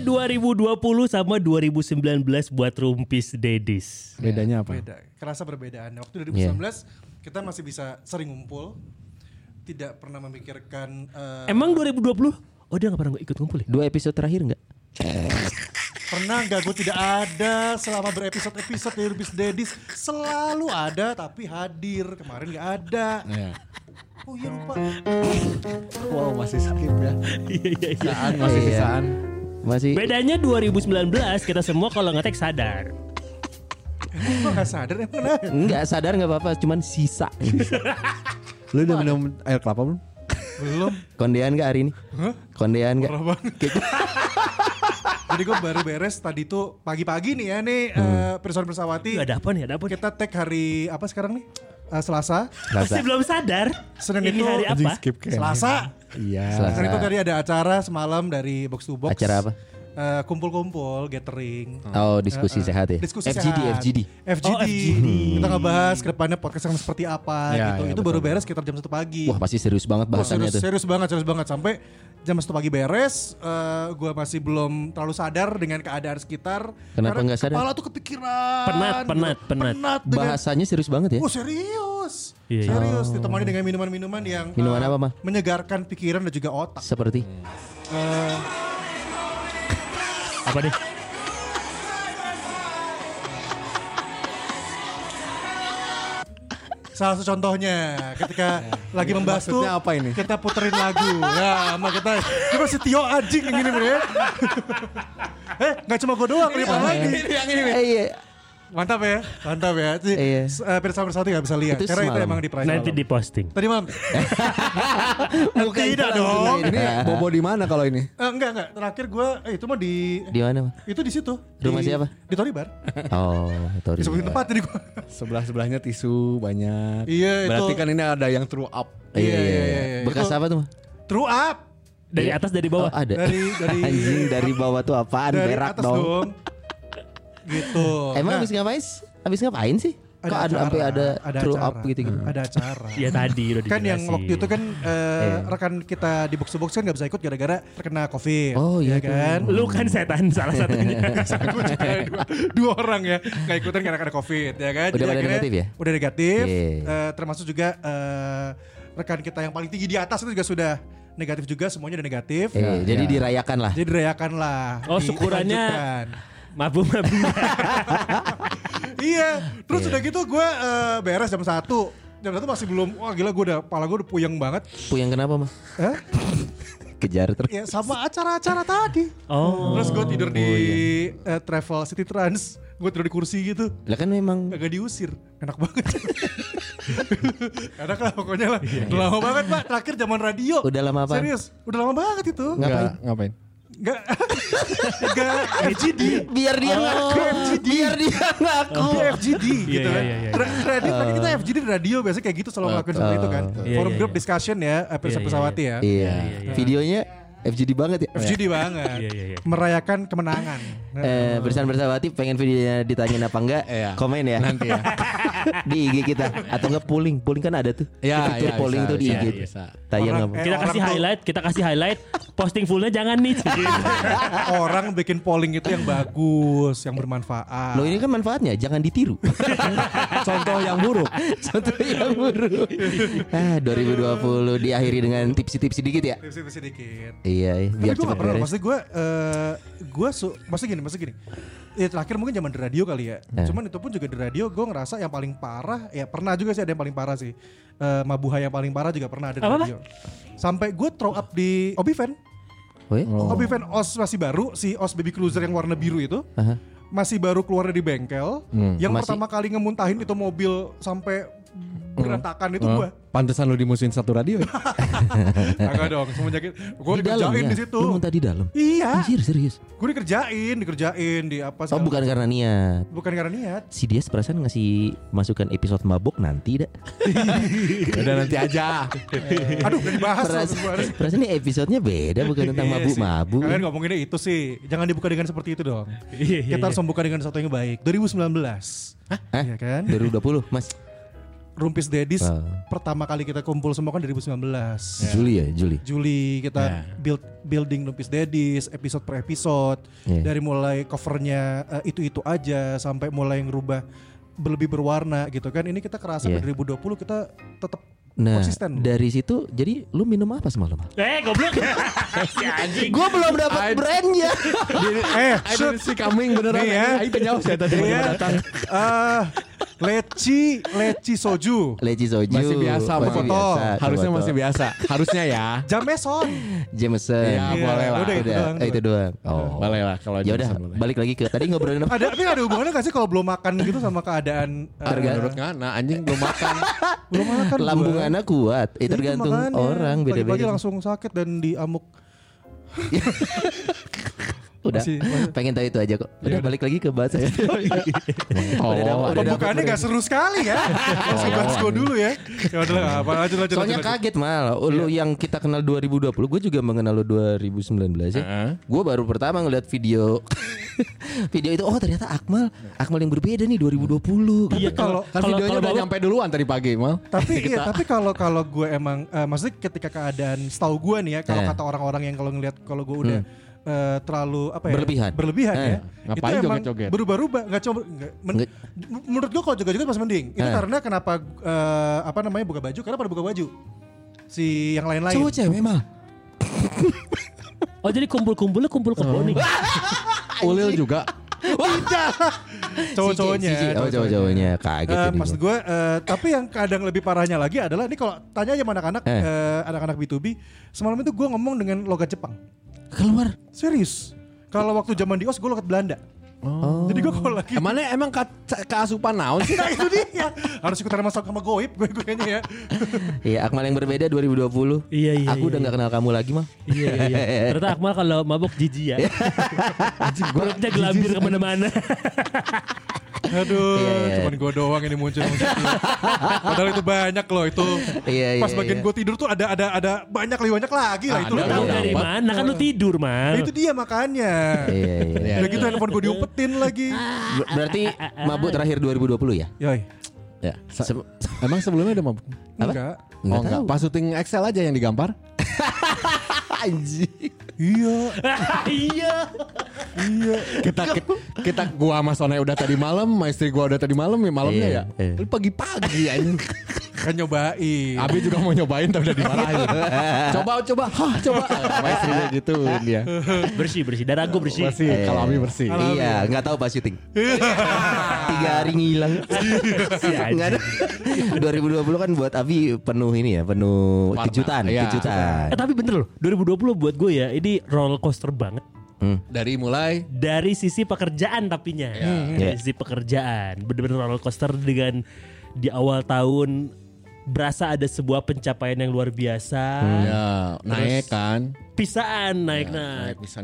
Bedanya 2020 sama 2019 buat Rumpis Dedis. Bedanya apa? Beda, kerasa perbedaan. Waktu Iya. 2019 kita masih bisa sering ngumpul, tidak pernah memikirkan eh, Emang 2020? Oh dia gak pernah ikut ngumpul ya? Dua episode terakhir enggak? pernah nggak gue tidak ada selama berepisode-episode dari Rubis Dedis selalu ada tapi hadir kemarin nggak ada. Iya. Oh iya lupa. Wow masih skip ya. Iya iya iya. Sisaan masih Iya. sisaan. Masih Bedanya 2019 kita semua kalau ngetek sadar. Emang gue nggak sadar emang kenapa? enggak sadar enggak apa-apa, cuman sisa. Lu udah minum air kelapa belum? Belum. Kondean enggak hari ini? Kondean enggak? Parah banget. Jadi gue baru beres tadi tuh pagi-pagi nih ya nih Hmm. eh, Pirsawan Persawati. Ada apa nih? Ada apa nih? Kita tag hari apa sekarang nih? Eh, Selasa. Masih Rasa. belum sadar. Senin Ini itu hari apa? Selasa. Iya. Senin itu tadi ada acara semalam dari Box to Box. Acara apa? Eh, kumpul-kumpul, gathering. Oh, diskusi Eh, eh, sehat ya. Diskusi FGD, sehat. FGD. FGD. Oh, FGD. Kita ngebahas ke depannya podcast yang seperti apa Ya, gitu. ya, itu baru betul. beres sekitar jam 1 pagi. Wah, pasti serius banget Wah, bahasannya serius, tuh. serius banget, serius banget sampai jam 1 pagi beres, eh gue masih belum terlalu sadar dengan keadaan sekitar. Kenapa nggak sadar? Kepala tuh kepikiran. Penat, penat, gitu. penat. dengan, Bahasanya serius banget ya. Oh serius, Iya, iya. serius. Ditemani dengan minuman-minuman yang Minuman eh, apa, Mah? Menyegarkan pikiran dan juga otak. Seperti Eh, Apa nih? Salah satu contohnya ketika lagi membahas tuh apa ini? kita puterin lagu. Ya, sama kita kita si Tio anjing yang gini ya. eh, nggak cuma gue doang, ini lagi. yang ini. Eh, iya. Mantap ya, mantap ya. Jadi, Iya. uh, Pirsa Bersatu nggak bisa lihat Itu karena itu semalam. emang di private. Nanti di posting. Tadi malam. Tidak dong. Ini bobo di mana kalau ini? Eh, enggak enggak. Terakhir gue eh, itu mah di Di mana, Mah? itu di situ. Rumah Di- siapa? Di Toribar. Oh, sorry. Disebutin tempat jadi gue. Sebelah sebelahnya tisu banyak. Iya, itu. Berarti kan ini ada yang true up. Iya, Iya, iya, iya, iya. iya. Bekas Itu- apa tuh, Mah? True up Dari atas dari Oh, bawah. ada. dari dari Anjing dari bawah tuh apaan? dari Berak atas dong. dong. Gitu. Emang Nah, habis ngapain? Habis ngapain sih? Kok ada acara, sampai ada, true acara. up gitu gitu? Ada acara. Ya tadi udah kan yang waktu itu kan eh, Iya. rekan kita di box to box kan nggak bisa ikut gara-gara terkena covid Oh, iya ya kan Lu kan setan salah satunya. Aku juga dua, dua orang ya nggak ikutan karena kena covid ya kan Udah akhirnya negatif ya? udah negatif Iya. Eh, termasuk juga eh, rekan kita yang paling tinggi di atas itu juga sudah negatif juga semuanya udah negatif Eh, jadi dirayakan lah. jadi dirayakan lah Oh, syukurannya. Dilanjutkan. Mabu mabu. iya terus udah gitu gue eh, beres jam satu jam satu masih belum wah gila gue udah kepala gue udah puyeng banget Puyeng kenapa, Mah? Hah? Kejar terus. ya sama acara-acara tadi Oh. Terus gue tidur di eh, travel city trans, gue tidur di kursi gitu, Lah kan memang agak diusir, enak banget. enak lah pokoknya lah. Udah lama banget pak, terakhir zaman radio. Udah lama apa? Serius, udah lama banget itu. Ngapain? Enggak, ngapain? Enggak, enggak FGD. biar dia ngaku. Biar dia ngaku. Di FGD Iya, gitu iya, kan. iya, iya. Kan kita FGD di radio biasanya kayak gitu selalu ngelakuin seperti itu kan. Forum group discussion ya, episode pesawati ya. Iya. Videonya FGD banget ya. FGD banget. Iya, iya, iya. Merayakan kemenangan. Eh, Bersan bersawati pengen videonya ditanyain apa enggak? Iya. Komen ya. Nanti ya. di IG kita atau enggak polling. Polling kan ada tuh. Ya, ya, polling bisa, tuh di bisa, IG. bisa. Tayang Orang- apa? eh, Kita kasih highlight, kita kasih highlight. Posting fullnya jangan nih. Orang bikin polling itu yang bagus, yang bermanfaat. Loh ini kan manfaatnya jangan ditiru. Contoh yang buruk. Contoh yang buruk. ah 2020 diakhiri dengan tipsi-tipsi dikit ya. Tipis-tipis sedikit. Iya, iya, Tapi biar gue cepat gak pernah, beres. maksudnya gue, uh, gue su, maksudnya gini, maksudnya gini. Ya terakhir mungkin zaman di radio kali ya. Eh. Cuman itu pun juga di radio gue ngerasa yang paling parah, ya pernah juga sih ada yang paling parah sih. Uh, Mabuhay yang paling parah juga pernah ada di Apa, radio. Sampai gue throw up di Obiven. Oh, ya? Obiven OS masih baru, si OS Baby Cruiser yang warna biru itu. Aha. Masih baru keluar dari bengkel. yang Masih- pertama kali ngemuntahin itu mobil sampai berantakan itu Oh, gua. Pantesan lu dimusuhin satu radio ya? Agak dong, semenjak Di dalam dikerjain ya? di situ. Lu muntah di dalam? Iya, Serius, serius. gue dikerjain, dikerjain di apa? Oh bukan karena niat. bukan karena niat. Si dia perasaan ngasih masukan episode mabok nanti dah. Udah nanti aja. Aduh, udah dibahas. Perasaan, ini episodenya beda bukan tentang Iya mabuk-mabuk. Kalian ngomonginnya itu sih. Jangan dibuka dengan seperti itu dong. Iya, iya, Kita harus membuka dengan sesuatu yang baik. 2019. Hah? Iya kan? 2020 Mas Rumpis Dedis Ah. pertama kali kita kumpul semua kan 2019. Juli ya Juli Juli kita Ya. build building Rumpis Dedis episode per episode Iya. dari mulai covernya eh, itu-itu aja sampai mulai ngerubah berlebih berwarna gitu kan. Ini kita kerasa di 2020 kita tetap Nah konsisten. dari situ Jadi lu minum apa semalam? Eh goblok. si anjing. Gue belum dapat brandnya eh, I shoot. didn't see coming beneran. Nih ya. Teh jauh saya tadi Iya. datang. Eh, leci, leci soju. Leci soju Masih biasa, Masih biasa Harusnya Tomato. masih biasa. Harusnya ya. Jameson. Jameson Iya, Iya, boleh lah. udah itu doang Eh, itu doang Oh Boleh lah kalau Ya udah balik lagi ke tadi ngobrolin apa? Ada tapi ada hubungannya gak sih kalau belum makan gitu sama keadaan Tergantung. Menurut ngana anjing belum makan. belum makan gua. Lambung anak kuat Eh Itu tergantung orang Pagi-pagi beda-beda langsung sakit dan diamuk. Udah Masih- masih- pengen tahu itu aja kok Udah balik lagi ke bahasa Oh, Udah, udah Pembukaannya gak seru sekali ya. Langsung bahas gua dulu ya. Ya udah lah, apa lanjut lanjut. Soalnya lanjut, lanjut. kaget mal Lu yang kita kenal 2020 Gue juga mengenal lu 2019 ya Heeh. Gue baru pertama ngeliat video Video itu Oh ternyata Akmal Akmal yang berbeda nih 2020 Iya kalau- Kan kalau videonya kalau udah nyampe duluan tadi pagi, Mal. Tapi iya, tapi kalau kalau gue emang eh, maksudnya ketika keadaan setahu gue nih ya, kalau Eh. kata orang-orang yang kalau ngelihat kalau gue udah eh, terlalu apa ya? Berlebihan. Berlebihan Eh. ya. Ngapain itu emang joget-joget? Berubah-ubah, nggak coba nggak- men- Nggak. menurut gue kalau joget-joget masih mending. Itu Eh. karena kenapa eh, apa namanya buka baju? Karena pada buka baju. Si yang lain-lain. Cowok cewek mal Oh jadi kumpul-kumpulnya kumpul kebo nih. Ulil juga. Cowok-cowoknya. Si- si- Oh cowok-cowoknya Kaget ini maksud gua. gue, eh, tapi yang kadang lebih parahnya lagi adalah ini kalau tanya aja sama anak-anak, Eh. eh, anak-anak B2B, semalam itu gue ngomong dengan logat Jepang. Keluar Serius. Kalau waktu zaman di OS gue logat Belanda. Oh. Jadi gue kalau lagi Emangnya emang ka- keasupan naon sih? Nah itu dia Harus ikutan masuk sama goib gue gue kayaknya ya Iya Akmal yang berbeda 2020 Iya, iya, Aku iya, udah iya. gak kenal kamu lagi mal Iya iya iya. Ternyata Akmal kalau mabuk jijik ya. Perutnya gelambir ke mana-mana. Aduh Iya, iya. Cuman gue doang ini muncul, muncul. Padahal itu banyak loh itu Iya, iya, Pas bagian iya. gue tidur tuh ada ada ada banyak lebih banyak lagi lah itu Ada, Tahu Iya, dari Pak. mana kan lu tidur mal. Nah, Itu dia makanya Iya iya gitu handphone gue diumpetin lagi Ber- Berarti mabuk terakhir 2020 ya? Yoi Ya. Se- Emang sebelumnya udah mabuk? Enggak Nggak oh enggak, tahu. pas syuting Excel aja yang digampar. Anjing. Iya Iya. Iya Kita kita, kita gua sama Sone udah tadi malam, sama istri gua udah tadi malam ya malamnya Iya, ya. iya. Lu pagi-pagi anjing. Kan nyobain Abi juga mau nyobain tapi udah dimarahin. coba coba, hah coba. Sama istrinya gitu dia. Bersih bersih. Darah gue bersih. Bersih, kalau Abi bersih. Iya, nggak tahu pas syuting. Tiga hari ngilang. Nggak ada. 2020 kan buat Abi penuh ini ya, penuh Warna. kejutan, Iya. kejutan. Eh, tapi bener loh, 2020 buat gue ya ini roller coaster banget. Hmm. Dari mulai Dari sisi pekerjaan tapinya. Hmm, Iya. Dari sisi pekerjaan. Bener-bener roller coaster dengan di awal tahun berasa ada sebuah pencapaian yang luar biasa. ya naik kan. Pisaan naik naik. Naik bisa.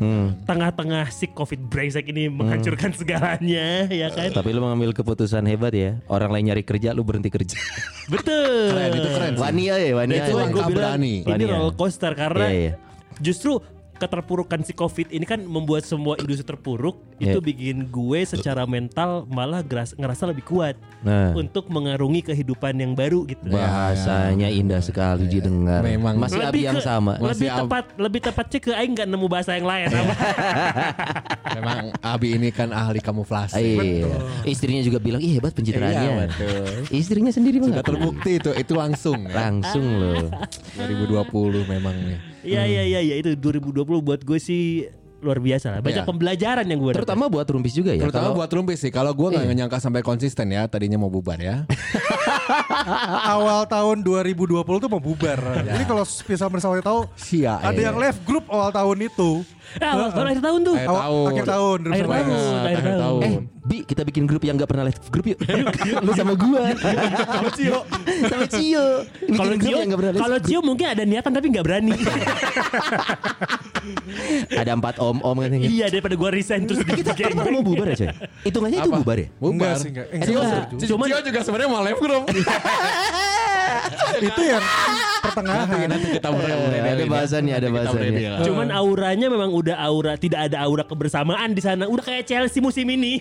Tengah-tengah si covid brengsek ini menghancurkan segalanya, ya kan? Tapi lu mengambil keputusan hebat ya. Orang lain nyari kerja, lu berhenti kerja. Betul. Keren, itu keren sih. Wania ya, wania. Itu Gua langkah bilang, berani. Ini Wania. roller coaster karena Iya, iya. justru keterpurukan si covid ini kan membuat semua industri terpuruk itu Iya. bikin gue secara mental malah geras- ngerasa lebih kuat Nah. untuk mengarungi kehidupan yang baru gitu. Bahasanya indah sekali didengar. Memang. Masih Abi yang ke- sama. Lebih Masih Ab- tepat lebih tepatnya ke aing nggak nemu bahasa yang lain. Memang Abi ini kan ahli kamuflase. Iya. Istrinya juga bilang, "Ih, hebat pencitraannya." Iya, betul. Istrinya sendiri Sudah terbukti itu, itu langsung. ya. Langsung loh. 2020 memang nih. Iya iya iya iya itu 2020 buat gue sih luar biasa lah. Banyak Iya. pembelajaran yang gue Terutama buat rumpis juga ya. Terutama Kalau- buat Rumpis sih. Kalau gua nggak nyangka sampai konsisten ya, tadinya mau bubar ya. awal tahun 2020 tuh mau bubar. Jadi kalau Pisau Bersawati tahu Sia, ada iya. yang left group awal tahun itu. Ah, awal tahun akhir tahun tuh. Akhir tahun. akhir tahun. Akhir 2019. tahun. akhir tahun. Eh, Bi, kita bikin grup yang gak pernah live grup yuk. Lu sama gua. Kalau Cio, sama Cio. Kalau grup Cio, yang gak pernah live kalau Cio mungkin ada niatan tapi nggak berani. Ada empat om-om katanya. iya daripada gua resign terus di Kita mau bubar ya coy? Hitungannya itu bubar ya? Bubar. sih, enggak. Eh, Enggak. Cio juga sebenarnya mau live group. Itu yang pertengahan. Nanti kita mulai mulai Ada bahasannya, ada bahasannya. Cuman auranya memang udah aura tidak ada aura kebersamaan di sana. Udah kayak Chelsea musim ini.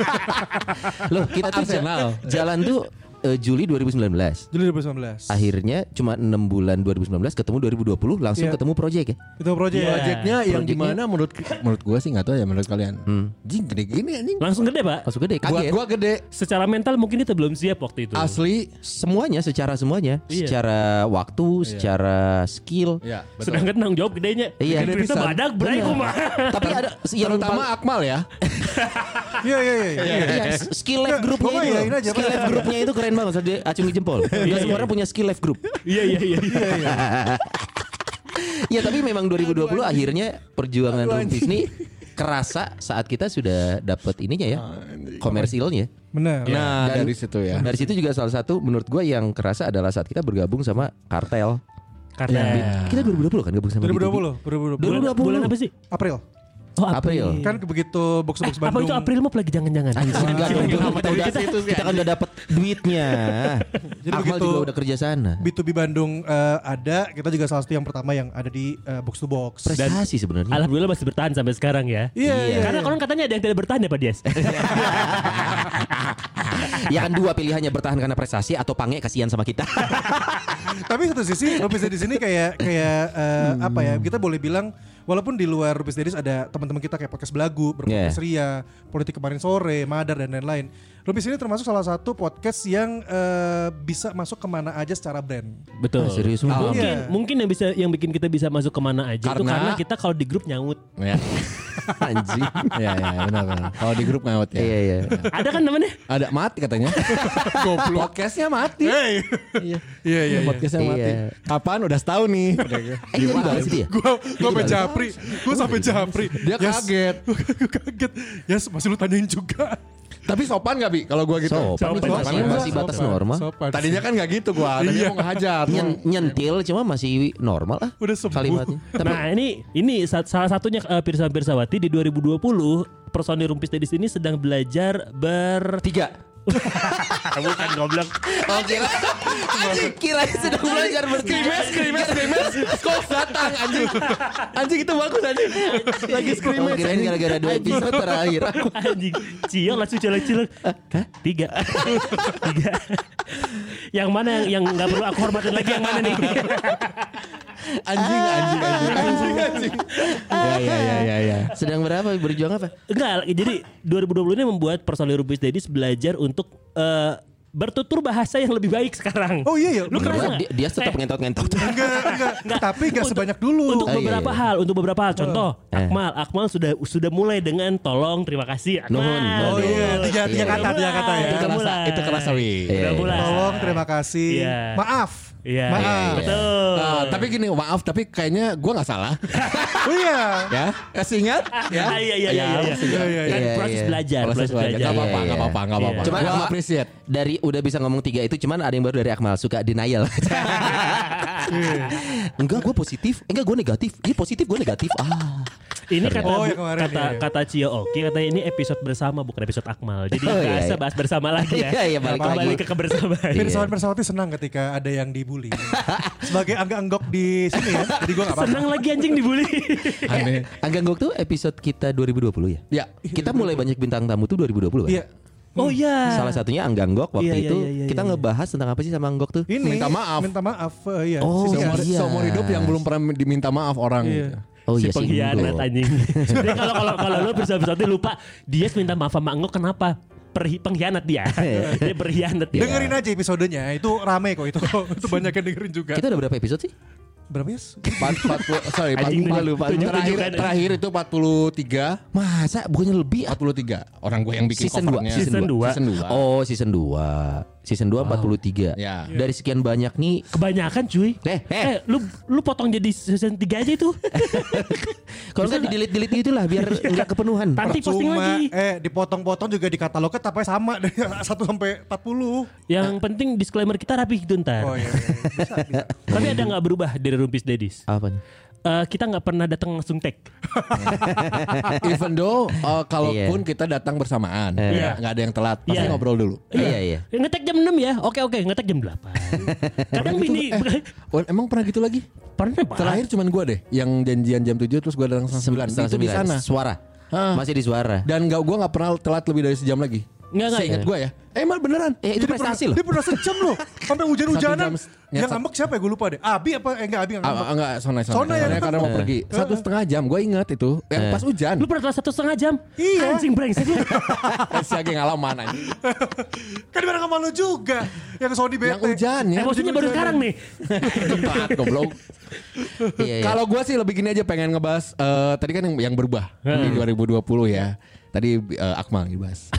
Loh, kita tuh Arsenal. jalan tuh eh, Juli 2019. Juli 2019. Akhirnya cuma 6 bulan 2019 ketemu 2020 langsung Iya. ketemu project ya. Itu project. Projectnya yang Projectnya- gimana menurut menurut gua sih nggak tahu ya menurut kalian. Jing gede gini anjing. Langsung gede pak. Langsung gede Buat kaget. gua gede. Secara mental mungkin kita belum siap waktu itu. Asli. Semuanya secara semuanya, Iya. secara waktu, secara skill. Ya, Sedangkan tanggung jawab gedenya. Iya. Gede kita badak berai mah. Tapi ada yang Terutama Akmal ya. Iya, iya, iya. iya. Iya, skill groupnya pokoknya itu. skill life groupnya itu keren banget. Saya acungi jempol. Nggak semua orang punya skill life group. Iya iya iya. iya. Ya tapi memang 2020 akhirnya perjuangan Rumpis ini kerasa saat kita sudah dapat ininya ya komersilnya. Benar. Nah, Dan- dari situ ya. Dari situ juga salah satu menurut gua yang kerasa adalah saat kita bergabung sama kartel. Karena Kita 2020 kan gabung sama 2020, 2020. bulan, 2020. bulan apa sih? April. Oh April. Kan begitu box-box Eh, apa Bandung. itu April Mop lagi jangan-jangan? Anjing enggak dong, Kita- kita, udah, kita kan udah dapat duitnya. Jadi Akmal begitu- juga udah kerja sana. B2B Bandung eh, ada, kita juga salah satu yang pertama yang ada di eh, box to box. Prestasi sebenarnya. Alhamdulillah masih bertahan sampai sekarang ya. Iya, Iya. iya. Karena konon katanya ada yang tidak bertahan ya Pak Dias. ya kan dua pilihannya bertahan karena prestasi atau pange kasihan sama kita. Tapi satu sisi Rupis di sini kayak kayak eh, apa ya? Kita boleh bilang walaupun di luar Rupis Dedis ada teman-teman kita kayak podcast Belagu, berpodcast Ria, politik kemarin sore, Madar dan lain-lain. Rupis ini termasuk salah satu podcast yang eh, bisa masuk ke mana aja secara brand. Betul. Ah, serius? Mungkin Iya. mungkin yang bisa yang bikin kita bisa masuk ke mana aja itu Karena- karena kita kalau di grup nyaut. Ya. Anjing. Iya, iya, benar benar. Kalau di grup ngawet ya. Iya iya. Ada kan namanya? Ada mati katanya. Goblok. Podcastnya mati. Hey. Iya. Iya iya. Podcastnya Iya. mati. Kapan? Udah setahun nih. Eh iya dibahas itu ya? Gua gua sampai japri, gua sampai japri. Dia kaget. Gua kaget. Yes, masih lu tanyain juga. Tapi sopan gak Bi kalau gua gitu? Sopan, Sopan, masih, sopan. masih batas normal. Sopan. Tadinya kan gak gitu gua. Tadinya mau ngehajar. Nyen- nyentil cuma masih normal lah Udah sembuh. kalimatnya. Nah ini ini sa- salah satunya uh, Pirsa Pirsawati di 2020 personil Rumpis Tedis ini sedang belajar ber Tiga. Bukan goblok. Oh kira Kira sedang belajar Skrimes, skrimes, skrimes. Kok datang anjing. Anjing itu bagus anjing. Lagi Oh skrimes. kirain gara-gara dua episode terakhir. Anjing. Ciok langsung cilek cilek tiga. Tiga. Yang mana yang yang nggak perlu aku hormatin lagi yang mana nih Anjing, anjing, anjing. Anjing, anjing. Ya, ya, ya, ya, ya. Sedang berapa berjuang apa? enggak jadi 2020 ini membuat personil Rumpis Tedis belajar untuk eh, bertutur bahasa yang lebih baik sekarang Oh iya ya. lu kerasa Dia, dia tetap Eh, ngentot-ngentot. Enggak, enggak, Tapi enggak Untuk- sebanyak dulu. Untuk Oh, iya, beberapa iya. hal, untuk beberapa hal. Contoh, Eh. Akmal, Akmal sudah sudah mulai dengan tolong, terima kasih, Akmal. Nuhun, Oh iya, tiga, tiga Iya. kata, tiga kata ya. Itu Kerasa, itu kerasa Wi. Iya, iya. mulai. Tolong, terima kasih. Iya. Maaf. Iya, Maaf. betul. Ah, tapi gini, maaf, tapi kayaknya gua nggak salah. Oh iya. ya, kasih ingat. Ya, iya, iya, iya, iya. Iya, iya, Kan iya. proses Iya. belajar, Proses belajar. belajar. Gak apa-apa, Iya, gak iya. apa-apa, gak apa-apa. Iya. Cuman Gua appreciate. Dari udah bisa ngomong tiga itu cuman ada yang baru dari Akmal suka denial. enggak gue positif, enggak gue negatif. Ini positif gue negatif. Ah. Ini kata Oh, yang kemarin, kata iya, iya. kata Cio Oki katanya ini episode bersama bukan episode Akmal. Jadi Oh, iya, iya. bahas bersama lagi ya. Iya, iya, balik Kembali lagi. ke kebersamaan. Iya. Pirsawan Persawati senang ketika ada yang dibully. Sebagai angga-anggok di sini ya. Jadi gue gak apa-apa. Senang lagi anjing dibully. Aneh. Anggang Gok tuh episode kita 2020 ya? Ya, Kita mulai banyak bintang tamu tuh 2020 kan? Iya. oh iya. Salah satunya Anggang Gok waktu Iya, iya, itu iya, iya, kita iya. ngebahas tentang apa sih sama Anggok tuh? Ini Minta maaf. Minta maaf. eh, iya. Oh, Sisi- seumur, iya. seumur hidup yang belum pernah diminta maaf orang. Iya. Gitu. Oh si iya pengkhianat Anggo. anjing. Sebenarnya kalau kalau kalau lu bersama-sama lupa dia minta maaf sama Anggo kenapa? Perhi, pengkhianat dia. dia berkhianat dia. Dengerin aja episodenya. Itu rame kok itu. itu banyak yang dengerin juga. Kita udah berapa episode sih? berapa ya? Empat, empat puluh, sorry, empat, Anjing, empat- lupa. terakhir, terakhir itu 43 Masa bukannya lebih? 43 orang gue yang bikin Season 2 covernya Season dua. season 2 Oh season 2 Season 2 43 Ya. Dari sekian banyak nih Kebanyakan cuy. Eh, eh. Eh, lu lu potong jadi season 3 aja itu. Kalau nggak di delete delete gitu lah Biar nggak kepenuhan Nanti posting Cuma lagi. eh dipotong-potong juga di katalognya tapi sama dari 1 sampai 40. Yang penting disclaimer kita rapi gitu ntar. Oh iya, iya. bisa bisa. Tapi ada nggak berubah dari Rumpis Dedis? Apa Eh, kita nggak pernah datang langsung tag. even though uh, kalaupun kita datang bersamaan Iya. nggak ada yang telat pasti Iya. ngobrol dulu Iya iya Ngetek jam 6 ya. Oke oke, ngetek jam 8. Kadang bini Oh, emang pernah gitu lagi pernah Pak. terakhir cuman gue deh yang janjian jam 7 terus gue datang setengah 9 Setengah itu di sembilan. sana Suara Hah. Masih di suara dan nggak gue nggak pernah telat lebih dari sejam lagi Enggak, enggak, Seingat ya. gue ya eh emang beneran Eh itu prestasi pernah- loh Dia pernah sejam loh. Sampai hujan-hujanan. Yang ngambek siapa ya gue lupa deh. Abi apa eh enggak Abi yang Ah, ngambek. ah, enggak Sonai Sonai, Sonai ya, Sonai karena mau pergi satu setengah jam gue ingat itu yang pas hujan Lu pernah telat satu setengah jam? Iya. Anjing brengsek lu. si Agi ngalaman anjing. Kan bareng sama lu juga. Yang Sony bete. yang hujan ya Emosinya baru sekarang nih. telat goblok Iya iya Kalau gue sih lebih gini aja pengen ngebahas eh, tadi kan yang yang berubah di 2020 ya. Tadi eh, Akmal dibahas.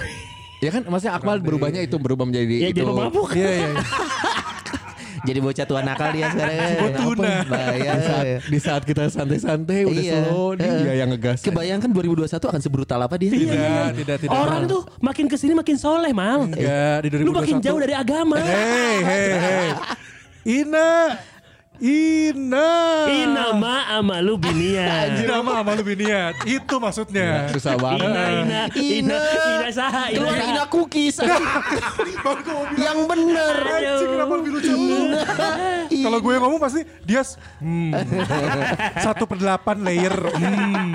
Ya kan maksudnya Akmal berubahnya itu berubah menjadi Ya itu. jadi mabuk. Iya iya. iya. Jadi bocah tua nakal dia sekarang Tuna. Bahaya Di saat, di saat kita santai-santai udah Iya. slow dia Eh. yang ngegas. Kebayangkan 2021 akan sebrutal apa dia Tidak, tidak, tidak. Orang tuh makin ke sini makin soleh mal. Enggak, di 2021. Lu makin jauh dari agama. Hei, hei, hei. Ina. Ina. Ina ma ama lu binian. Ina mah sama lu biniat. Itu maksudnya. Susah banget. Ina ina ina ina saha ina. Keluar Ina cookies Yang bener Anjing kenapa lebih lucu lu? Kalau gue ngomong pasti dia hmm, satu per delapan layer. Hmm.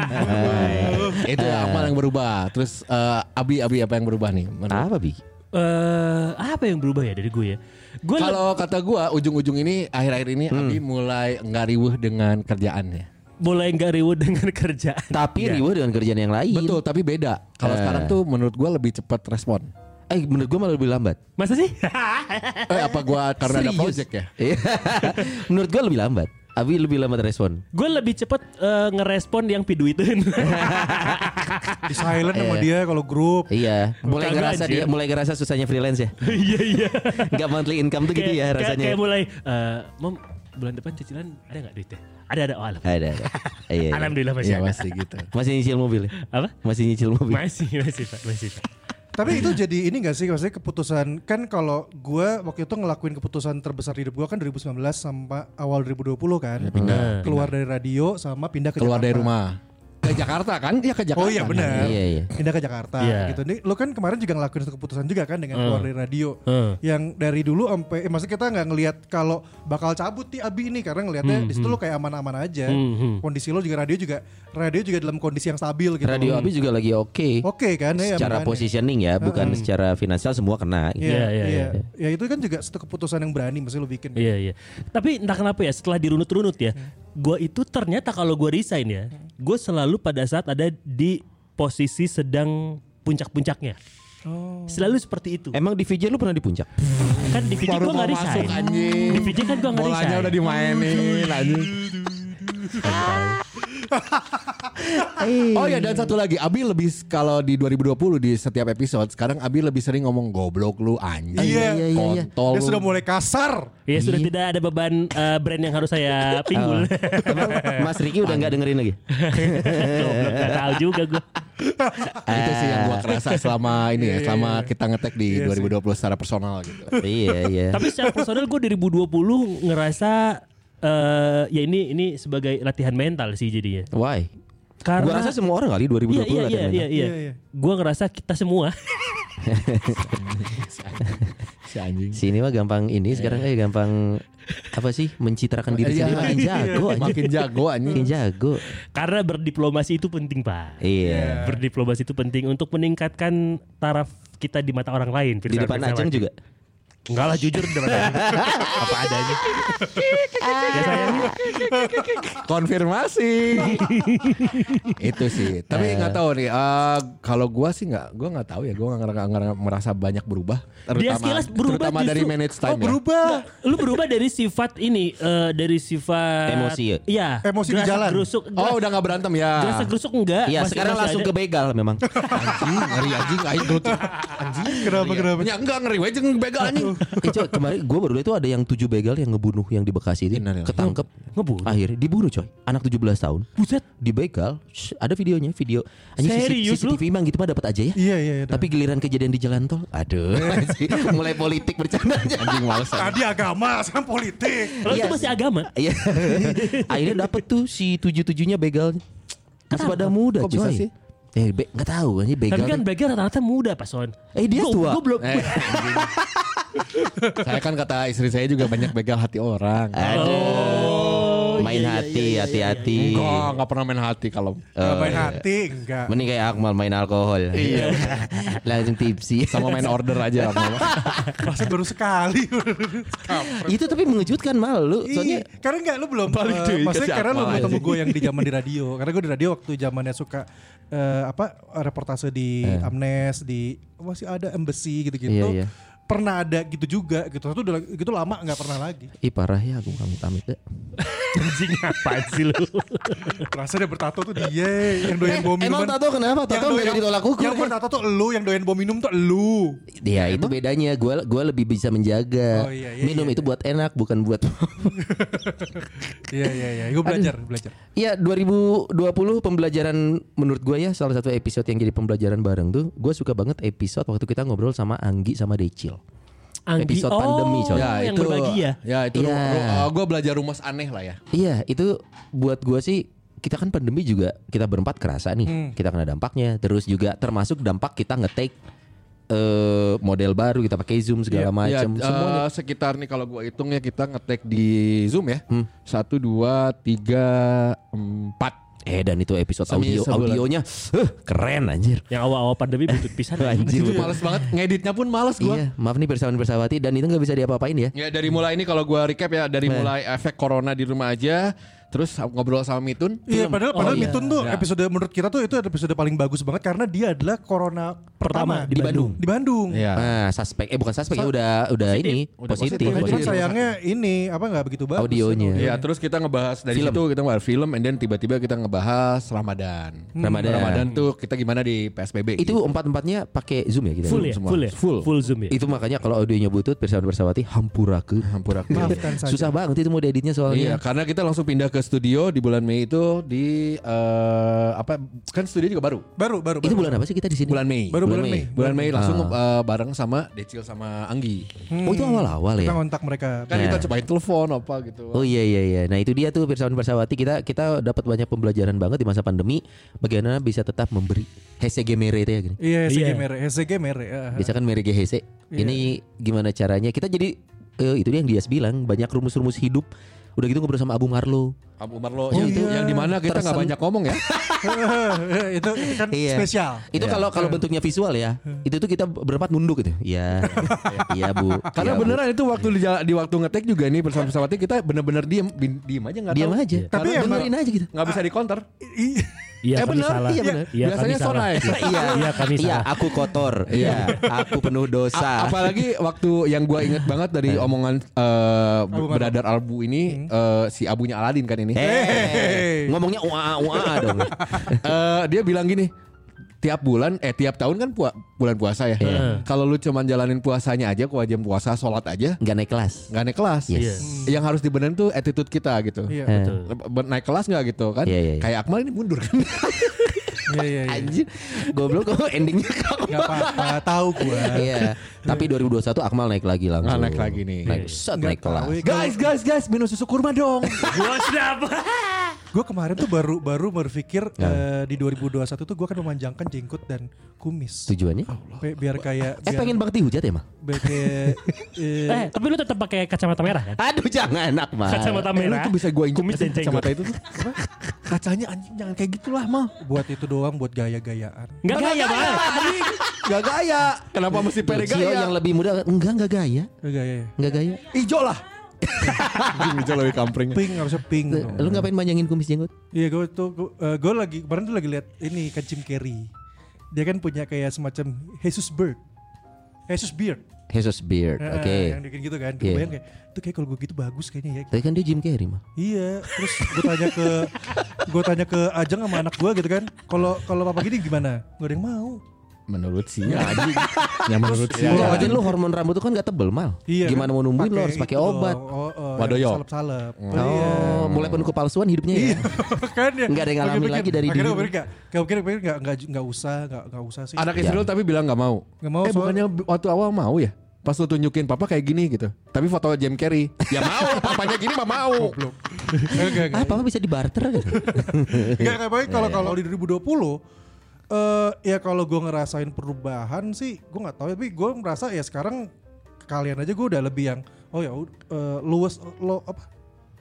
itu Akmal yang berubah. Terus eh, Abi Abi apa yang berubah nih? Menurut- Apa Bi? Eh, apa yang berubah ya dari gue ya? Gue Kalau kata gua ujung-ujung ini akhir-akhir ini Abi mulai nggak riuh dengan kerjaannya. mulai nggak ribut dengan kerjaan. Tapi riuh dengan kerjaan yang lain Betul, tapi beda. Kalau Eh. sekarang tuh menurut gua lebih cepat respon. Eh menurut gue malah lebih lambat Masa sih? Eh apa gua karena ada Serius? project ya? Iya. Menurut gue lebih lambat Abi lebih lambat respon gue lebih cepet eh, ngerespon yang piduitin. Di silent sama dia kalau grup. Iya Mulai Kagak, ngerasa anjir. dia Mulai ngerasa susahnya freelance ya Iya iya. Gak monthly income tuh gitu ya rasanya Kayak mulai, eh, mom bulan depan cicilan ada nggak duitnya? Ada ada. Oh, alhamdulillah. Ada ada Iya, iya. Alhamdulillah masih Iya ada. pasti gitu. Masih nyicil mobil ya Apa? Masih nyicil mobil Masih masih pak masih pak. Tapi itu jadi ini gak sih maksudnya keputusan kan kalau gue waktu itu ngelakuin keputusan terbesar di hidup gue kan 2019 sampai awal 2020 kan. pindah. Keluar dari radio sama pindah ke Keluar dari Jakarta. rumah. Ke Jakarta kan? Iya ke Jakarta. Oh iya benar. Iya, iya. Pindah ke Jakarta Iya. gitu. Nih lo kan kemarin juga ngelakuin satu keputusan juga kan dengan keluar dari radio. Hmm. Yang dari dulu sampai eh, maksudnya kita nggak ngelihat kalau bakal cabut nih Abi ini karena ngelihatnya di situ lo kayak aman-aman aja. Hmm, hmm. Kondisi lo juga radio juga radio juga dalam kondisi yang stabil gitu. Radio Abi juga lagi oke Oke kan ya Secara makanya. positioning ya Bukan secara finansial semua kena Iya, Iya, iya, iya, Ya itu kan juga satu keputusan yang berani mesti lo bikin. Iya iya. Tapi entah kenapa ya setelah dirunut-runut ya, gue itu ternyata kalau gue resign ya, gue selalu pada saat ada di posisi sedang puncak-puncaknya. Selalu seperti itu. Emang di VJ lu pernah di puncak? kan di VJ gue nggak resign. Di VJ kan gue nggak resign. Bolanya udah dimainin anjing. Oh ya dan satu lagi Abi lebih kalau di 2020 di setiap episode sekarang Abi lebih sering ngomong goblok lu anjing. Iya, iya, iya, iya. Kontol Dia sudah mulai kasar. Ya sudah tidak ada beban eh, brand yang harus saya pinggul. Emang Mas Riki udah nggak dengerin lagi? Goblok, nggak tahu juga gue. itu sih yang gua kerasa selama ini ya, selama kita ngetek di 2020 secara personal gitu. iya iya. Tapi secara personal gue 2020 ngerasa eh ya ini ini sebagai latihan mental sih jadinya. Why? Karena Gua rasa semua orang kali 2020 Iya iya latihan iya mental. iya iya. Iya, iya. Gue ngerasa kita semua Si anjing. Sini mah gampang ini sekarang eh gampang apa sih mencitrakan diri Iya, sendiri makin jago anjing. Makin jago anjing. Makin jago. karena berdiplomasi itu penting pak. Iya. Berdiplomasi itu penting untuk meningkatkan taraf kita di mata orang lain. Di depan Ajeng juga. Enggak lah jujur depan apa adanya. ya sayangnya. Konfirmasi. itu sih. Tapi nggak tahu nih. eh, kalau gua sih nggak, gua nggak tahu ya. Gua nggak merasa banyak berubah. Dia sekilas berubah terutama dari justru. manage Oh time ya. berubah. Lu berubah dari sifat ini eh, dari sifat Emosi ya? Iya. Emosi di jalan. Gerusuk. Oh udah nggak berantem ya. Gerasak gerusuk enggak. Iya sekarang langsung ada. ke begal memang. Anjing, ngeri anjing, aing gelut. Anjing, Kenapa kenapa? Ya enggak ngeri aja begal anjing. Eh, coy, kemarin gue baru lihat itu ada yang tujuh begal yang ngebunuh yang di Bekasi itu Innalillahi. ketangkep Ngebunuh? akhirnya dibunuh coy anak 17 tahun Buset. dibegal Shh, ada videonya video Anjing, Serius lu? CCTV emang gitu mah dapat aja ya Iya iya. iya. tapi giliran kejadian di jalan tol aduh mulai politik bercandanya Anjing males. tadi agama, sekarang politik. Lo itu Iya. masih agama. Iya. Akhirnya dapet tuh si tujuh tujuhnya begalnya. Masih pada muda Kok bisa coy. sih? Eh, be, gak tahu aja begal. Tapi kan begal rata-rata muda Pak Son. Eh, dia Gua- tua. Gua belum. Eh. saya kan kata istri saya juga banyak begal hati orang. Aduh. main iya, hati, iya, iya, hati-hati. Enggak, enggak pernah main hati kalau Nggak main hati enggak. Mending kayak Akmal main alkohol. Iya. Langsung tipsi. sama main order aja. Mama. Masa baru sekali. Itu tapi mengejutkan mal lu. Iya, Soalnya karena enggak lu belum Balik deh, maksudnya karena lu akmal belum ketemu gue yang di zaman di radio. Karena gue di radio waktu zamannya suka eh, apa reportase di Amnes di masih ada embassy gitu-gitu. Iya, iya. Pernah ada gitu juga gitu. Itu udah gitu lama nggak pernah lagi. Ih parah ya aku kamu pamit deh. Anjing apaan sih lu? Rasa dia bertato tuh dia yang doyan bom emang minuman. tato kenapa? Yang Tato doyan- nggak ditolak ukur. Yang bertato tuh elu, yang doyan bom minum tuh elu. Ya itu bedanya. Gua gua lebih bisa menjaga. Oh, iya, iya, Minum iya, itu buat enak bukan buat Iya iya iya, gue belajar, belajar. Iya 2020 pembelajaran menurut gue ya salah satu episode yang jadi pembelajaran bareng tuh gue suka banget episode waktu kita ngobrol sama Anggi sama Decil. Anggi. Episode pandemi, coy. Oh, yang berbagi ya. Ya itu Iya. gue belajar rumus aneh lah ya. Iya itu buat gue sih kita kan pandemi juga kita berempat kerasa nih kita kena dampaknya terus juga termasuk dampak kita ngetek eh model baru kita pakai zoom segala Ya, macam semuanya eh, sekitar nih kalau gue hitung ya kita ngetek di Zoom ya. Satu, dua, tiga, empat. Eh dan itu episode Semi audio sebulan. audionya eh, keren anjir Yang awal-awal pandemi butut pisan. Anjir. Itu males banget. Ngeditnya pun males gue. iya maaf nih persawan persawati dan itu nggak bisa diapa-apain ya Ya dari mulai ini kalau gue recap ya dari mulai efek corona di rumah aja, terus ngobrol sama Mitun. Iya, padahal Oh, padahal iya. Mitun tuh Ya. episode menurut kita tuh itu episode paling bagus banget karena dia adalah corona pertama, Pertama di Bandung. Di Bandung. Iya. Nah, suspek eh bukan suspek ya udah udah ini Udah positif. positif. Cuman positif. sayangnya ini apa nggak begitu bagus. Audionya. Ya terus kita ngebahas dari Film. situ kita ngebahas film, and then tiba-tiba kita ngebahas Ramadan. Ramadan. Ramadan tuh kita gimana di PSBB? Itu empat-empatnya pakai Zoom ya kita. Full ya, semua. full ya, Full. full zoom ya. Itu makanya kalau audionya butut persawan persawati hampurakeun. Hampurakeun. Maafkan saja. Susah banget itu mau dieditnya Iya, soalnya. karena kita langsung pindah ke studio di bulan Mei itu di eh, apa? Kan studio juga baru. Baru baru. Itu baru. bulan apa sih kita di sini? Bulan Mei. Baru bulan bulan Mei. Mei. Bulan Mei langsung eh, bareng sama Decil sama Anggi. Oh itu awal-awal ya. Kita kontak mereka. Kan kita cobain telepon apa gitu. Oh iya iya iya. Nah itu dia tuh persawan persawati kita kita dapat banyak pembelajaran banget di masa pandemi. Bagaimana bisa tetap memberi HCG mere itu ya gini. Iya, SG Iya. mere, SG mere. ya. Biasa kan mere GHC. Ini gimana caranya? Kita jadi eh, itu dia yang dia bilang banyak rumus-rumus hidup. Udah gitu ngobrol sama Abu Marlo. Abu Marlo yang, iya. yang di mana kita nggak banyak ngomong ya. itu, itu kan Iya. spesial. Itu kalau kalau bentuknya visual ya, itu tuh kita berempat nunduk gitu. Iya. Iya, Bu. Karena Iya, Bu. beneran itu waktu di, di waktu ngetek juga nih bersama pesawatnya kita bener-bener diem diem aja nggak diam tahu. aja. Tapi Tapi emang- dengerin aja gitu. nggak bisa di counter. Iya, Eh, kami bener, salah. iya. Iya, Biasanya kami salah. sonai. Iya, Iya, kami Iya, salah. aku kotor. Iya, aku penuh A- dosa. apalagi waktu yang gua inget banget dari omongan eh, beradar Albu ini eh, si abunya Aladin kan ini. Eh, ngomongnya ua ua dong. Eh, dia bilang gini, tiap bulan eh tiap tahun kan pua- bulan puasa ya. Kalau lu cuman jalanin puasanya aja, kewajiban puasa, sholat aja, Nggak naik kelas. nggak naik kelas. Yes. Yang harus dibenerin tuh attitude kita gitu. Iya. Eh, Be- Naik kelas nggak gitu kan? Iya, iya, iya. Kayak Akmal ini mundur kan? Iya iya iya. Anjir, goblok kok endingnya kamu. Enggak apa-apa, tahu gua. Iya, tapi 2021 Akmal naik lagi langsung. Ah, naik lagi nih. Naik, set, naik kelas. ya. guys, guys, guys, minum susu kurma dong. Gua siapa? Gue kemarin tuh baru baru berpikir Ya. eh, di 2021 tuh gue akan memanjangkan jenggot dan kumis. Tujuannya? Bi- biar kayak Eh biar, pengen banget dihujat ya, biar kayak eh, Eh, tapi lu tetap pakai kacamata merah kan? Aduh jangan Akmal. Kacamata Eh, lu merah. tuh bisa gue injek kumis dan jenggot. kacamata itu tuh. Kacanya anjing jangan kayak gitulah mal. buat itu doang buat gaya-gayaan. Enggak gaya, Mal. Gak gaya. Kenapa mesti Cio gaya? yang lebih muda enggak enggak gaya. Gaya ya. Enggak gaya. Ijo lah. Anjing lebih kampring. Pink harusnya pink. dong. Lu ngapain manjangin kumis jenggot? Iya gue tuh gue lagi kemarin tuh lagi lihat ini kan Jim Carrey. Dia kan punya kayak semacam Jesus Bird. Jesus Beard. Jesus Beard. Eh, Oke. Yang bikin gitu kan. Iya. Gue bayang kayak itu kayak kalau gue gitu bagus kayaknya ya. Tapi kan dia Jim Carrey mah. Iya, terus gue tanya ke gue tanya ke Ajeng sama anak gue gitu kan. Kalau kalau papa gini gimana? Gak ada yang mau. Menurut sih ya anjing. Ya menurut sih. Kalau aja lu hormon rambut tuh kan gak tebel mal. Iya. Gimana mau numbuhin lu Pakai harus pakai obat. Oh, oh, Wadoyo. Salep-salep. Oh, mulai penuh kepalsuan hidupnya ya. kan ya. Nggak ada yang ngalamin lagi dari Akhirnya dulu. gue pikir nggak, gue pikir pikir nggak nggak nggak usah nggak nggak usah sih. Anak istri lu tapi bilang gak mau. Nggak mau, Eh soal- bukannya waktu awal mau ya? Pas lu tunjukin papa kayak gini gitu. Tapi foto Jim Carrey. Ya mau, papanya gini mah mau. Enggak enggak Ah, papa bisa dibarter gitu. Enggak kayak baik Iya, kalau kalau di 2020 eh ya kalau gue ngerasain perubahan sih gue nggak tahu tapi gue merasa ya sekarang kalian aja gue udah lebih yang oh ya uh, luas lo apa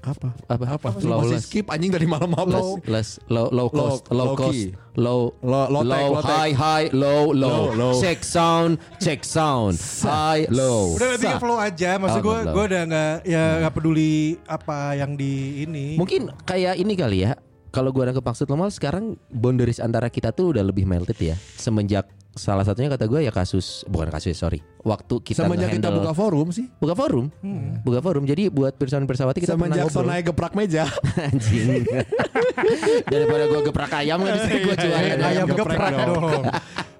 Apa? Apa? Apa? sih? Lu masih skip anjing dari malam Less, apa? less, low, low cost, Low- low, low cost, key. low, Low- low tech, low tech. high, high, low, low, Low, low. check sound, check sound, high, low. udah lebih ke flow aja maksud gue gue udah nggak ya nggak peduli apa yang di ini Mungkin kayak ini kali ya. Kalau gua nangkep maksud lo mal sekarang boundaries antara kita tuh udah lebih melted ya. Semenjak salah satunya kata gua ya kasus bukan kasus sorry. Waktu kita Semenjak kita buka forum sih. buka forum, buka forum. Jadi buat pirsawan pirsawati kita pernah Semenjak ngobrol. Sonai geprak meja. Anjing. Daripada gua geprak ayam kan di sini gua jualan ayam ayam geprek geprek dong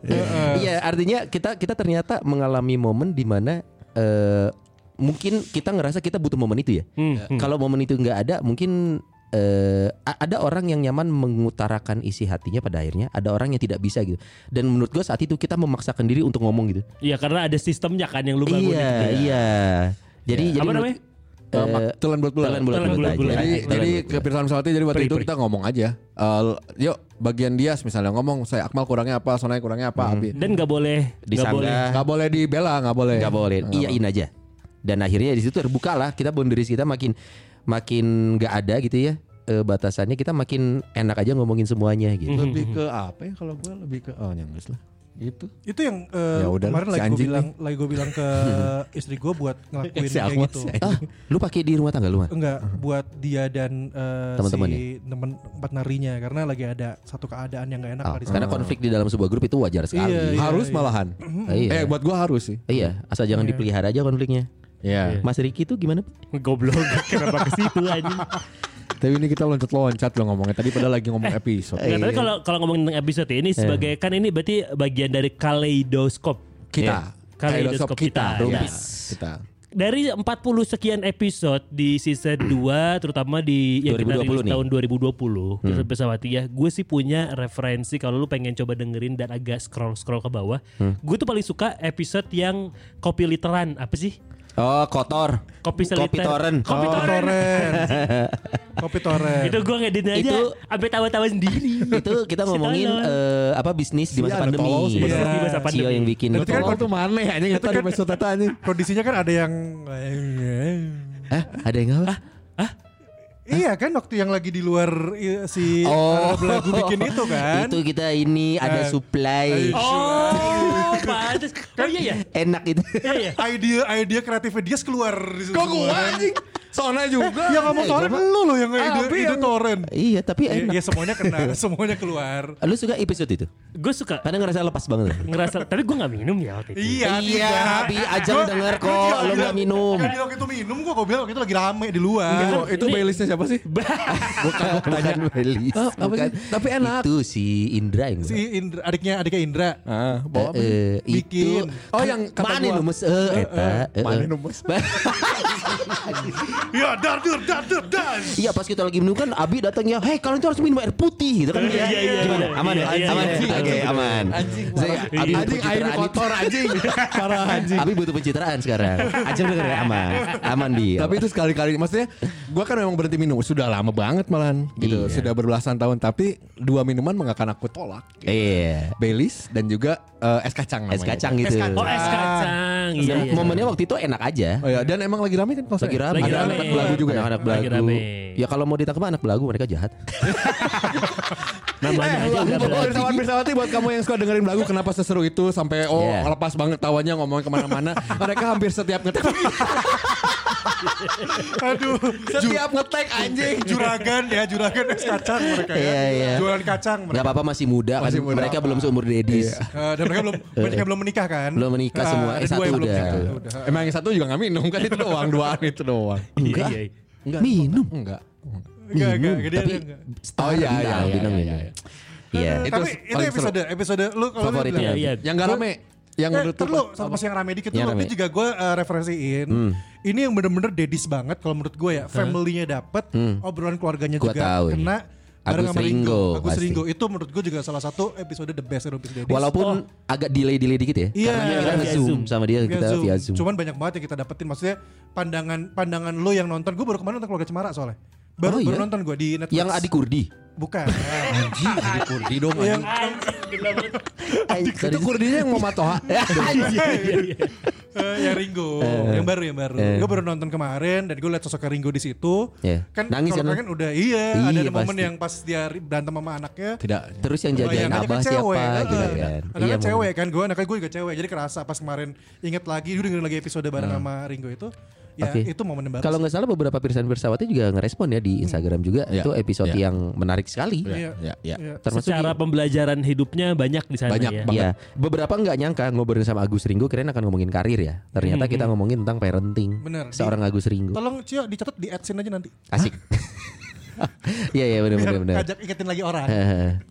Iya, artinya kita kita ternyata mengalami momen di mana eh, mungkin kita ngerasa kita butuh momen itu ya. Kalau momen itu nggak ada, mungkin eh, a- ada orang yang nyaman mengutarakan isi hatinya pada akhirnya, ada orang yang tidak bisa gitu. Dan menurut gue saat itu kita memaksakan diri untuk ngomong gitu. Iya, karena ada sistemnya kan yang lu bangun iya, itu ya. iya. Jadi jadi Apa menurut- namanya? eh, Telan bulat-bulat. telan bulat-bulat Telan aja. bulat-bulat. Jadi Telan jadi ke Pesawati jadi waktu Peri, itu peri. kita ngomong aja. Eh, yuk bagian dia misalnya ngomong saya Akmal kurangnya apa, Sonai kurangnya apa, Abi. Dan nggak boleh nggak Disanggah. boleh Nggak boleh dibela, nggak boleh. nggak boleh iyain aja dan akhirnya di situ terbuka lah kita boundaries kita makin makin nggak ada gitu ya eh, batasannya kita makin enak aja ngomongin semuanya gitu Lebih ke apa ya kalau gue lebih ke oh nyanggus lah. Gitu. itu yang eh, Ya udah kemarin si lagi gue bilang lagi gue bilang ke istri gue buat ngelakuin Si kayak gitu si ah lu pakai di rumah tangga lu Man? enggak buat dia dan eh, Teman-temannya? si teman empat narinya karena lagi ada satu keadaan yang gak enak Ah, di karena konflik di dalam sebuah grup itu wajar sekali Iya, iya. harus malahan. Ah, iya. Eh buat gue harus sih. iya asal jangan dipelihara aja konfliknya Iya. Mas Riki tuh gimana goblok kenapa ke situ anjing. Tapi ini kita loncat-loncat loh ngomongnya. Tadi pada lagi ngomong episode. Nggak, tapi kalau kalau ngomongin tentang episode ini sebagai kan ini berarti bagian dari kaleidoskop. Kita. Kaleidoskop kita. Rumpis. ya. Kita. Dari 40 sekian episode di season 2 terutama di yang kita 2020 rilis nih. tahun 2020 hmm. Pesawati ya gue sih punya referensi kalau lu pengen coba dengerin dan agak scroll scroll ke bawah gue tuh paling suka episode yang kopi literan apa sih oh kotor. Kopi kopi seliter toren. Kopi Oh, toren. Toren. Kopi toren. itu gue ngedit aja Itu- sampai tawa-tawa sendiri. itu kita ngomongin eh, apa bisnis di masa Iya, pandemi. Iya, di masa Cio pandemi. yang bikin. Berarti kan Kalau tuh mana ya? Anjing kita di episode tata anjing. Kondisinya kan ada yang Hah? ada yang apa Iya kan waktu yang lagi di luar si Oh. belagu bikin itu kan. itu kita ini ada Eh, supply. Oh pantes. Oh iya ya enak itu. Iya ya Ide ide kreatifnya dia keluar di situ Kok gua anjing? Sona juga. Yang ngomong toren lu loh yang ide ide toren. iya tapi Ya, enak ya semuanya kena, semuanya keluar. lu suka episode itu gue suka karena ngerasa lepas banget ngerasa tapi gue nggak minum ya waktu itu Iya, Iya. Abi, Ajeng Gua- denger kok, lu nggak minum. Kan waktu itu minum gua, gua bilang waktu itu lagi rame di luar. Oh, itu playlistnya siapa sih? bukan bukan Oh, apa bukan. sih? Tapi enak. itu si Indra yang Si Indra, adiknya adiknya Indra. Ah, bawa apa? Eh, Bikin. Oh, yang kata mana gua- numes eh eta eh, Mana eh. numes? Ya dardur dardur dan. Iya pas kita lagi minum kan Abi datangnya, hei kalian tuh harus minum air putih gitu kan dia. Iya, iya, Gimana? iya. Aman ya? Iya, Aman iya, ya? iya. Oke aman. Saya, Abi Anjing air kotor anjing. Parah anjing. Abi butuh pencitraan sekarang. Anjing denger ya aman. Aman di. Tapi itu sekali-kali maksudnya gua kan memang berhenti minum sudah lama banget malan gitu. Iya. Sudah berbelasan tahun tapi dua minuman nggak akan aku tolak. Iya. Baileys dan juga eh, es kacang namanya. Es kacang gitu. Oh es kacang. Iya, iya. Momennya waktu itu enak aja. Oh ya, dan emang lagi rame kan Lagi rame. Lagi Ada rame. anak belagu juga ya. Anak Lagi belagu. rame. Ya kalau mau ditangkap anak belagu mereka jahat. Namanya aja udah berarti. Pirsawan Pirsawati buat kamu yang suka dengerin lagu kenapa seseru itu sampai oh Iya. lepas banget tawanya ngomong ke mana-mana mereka hampir setiap ngetek Aduh. setiap ngetek anjing Juragan ya, juragan es kacang mereka ya. Iya, iya. Jualan kacang mereka. Gak apa-apa masih muda kan. Masih muda. Mereka belum seumur Dedis. Eh, dan mereka belum banyak yang belum menikah kan? Belum menikah Ah, semua. Ada Eh, satu udah. Udah. emang yang satu juga gak minum kan itu doang duaan itu doang Enggak. Iya, iya. enggak Minum. enggak Enggak, enggak, Minum. dia Tapi enggak. Oh, iya, iya, iya, bintang iya, minum. iya. Iya. Itu Tapi itu episode episode lu kalau lu Favorit bilang- Iya, iya. yang gak rame yang eh, menurut lu sama pas yang rame dikit rame. Ini juga gue referensiin Ini yang bener-bener dedis banget Kalau menurut gue ya Family-nya dapet Obrolan keluarganya Gua juga tahu. Kena bareng Agus sama Ringo, Agus pasti. Ringo Itu menurut gue juga salah satu episode the best Episode Walaupun agak delay-delay dikit ya. Iya. Karena kita Via nge-zoom Zoom. sama dia Via kita Zoom. via Zoom. Cuman banyak banget yang kita dapetin Maksudnya pandangan pandangan lo yang nonton Gue baru kemarin nonton Keluarga Cemara soalnya Baru, Oh, baru iya? nonton gue di Netflix Yang Adi Kurdi. Bukan anjing ada kurdi dong Yang itu kurdinya yang mau matoha Eh, yang Ringo, yang baru yang baru. gue baru nonton kemarin dan gue liat sosok Ringo di situ. Iya. Kan Nangis kalau kan? kan udah iya, Iya, ada ada momen pasti. yang pas dia berantem sama anaknya. tidak Terus yang jagain Bayangannya abah kan siapa cewek, gitu eh, kan. Anaknya Iya, cewek kan, gue anaknya gue juga cewek. Jadi kerasa pas kemarin inget lagi, gue dengerin lagi episode bareng sama Ringo itu. Ya Oke. itu momen baru. Kalau nggak salah beberapa pirsan bersawati juga ngerespon ya di Instagram juga Iya. itu episode Iya. yang menarik sekali. Iya. ya ya Iya. Termasuk Secara di- pembelajaran hidupnya banyak di sana Banyak ya. banget. Iya, beberapa nggak nyangka ngobrolin sama Agus Ringo kirain akan ngomongin karir ya. Ternyata kita ngomongin tentang parenting. Bener. Seorang Agus Ringo. Tolong Cio dicatat di adsin aja nanti. Asik. Iya iya benar benar benar. Ajak ingetin lagi orang.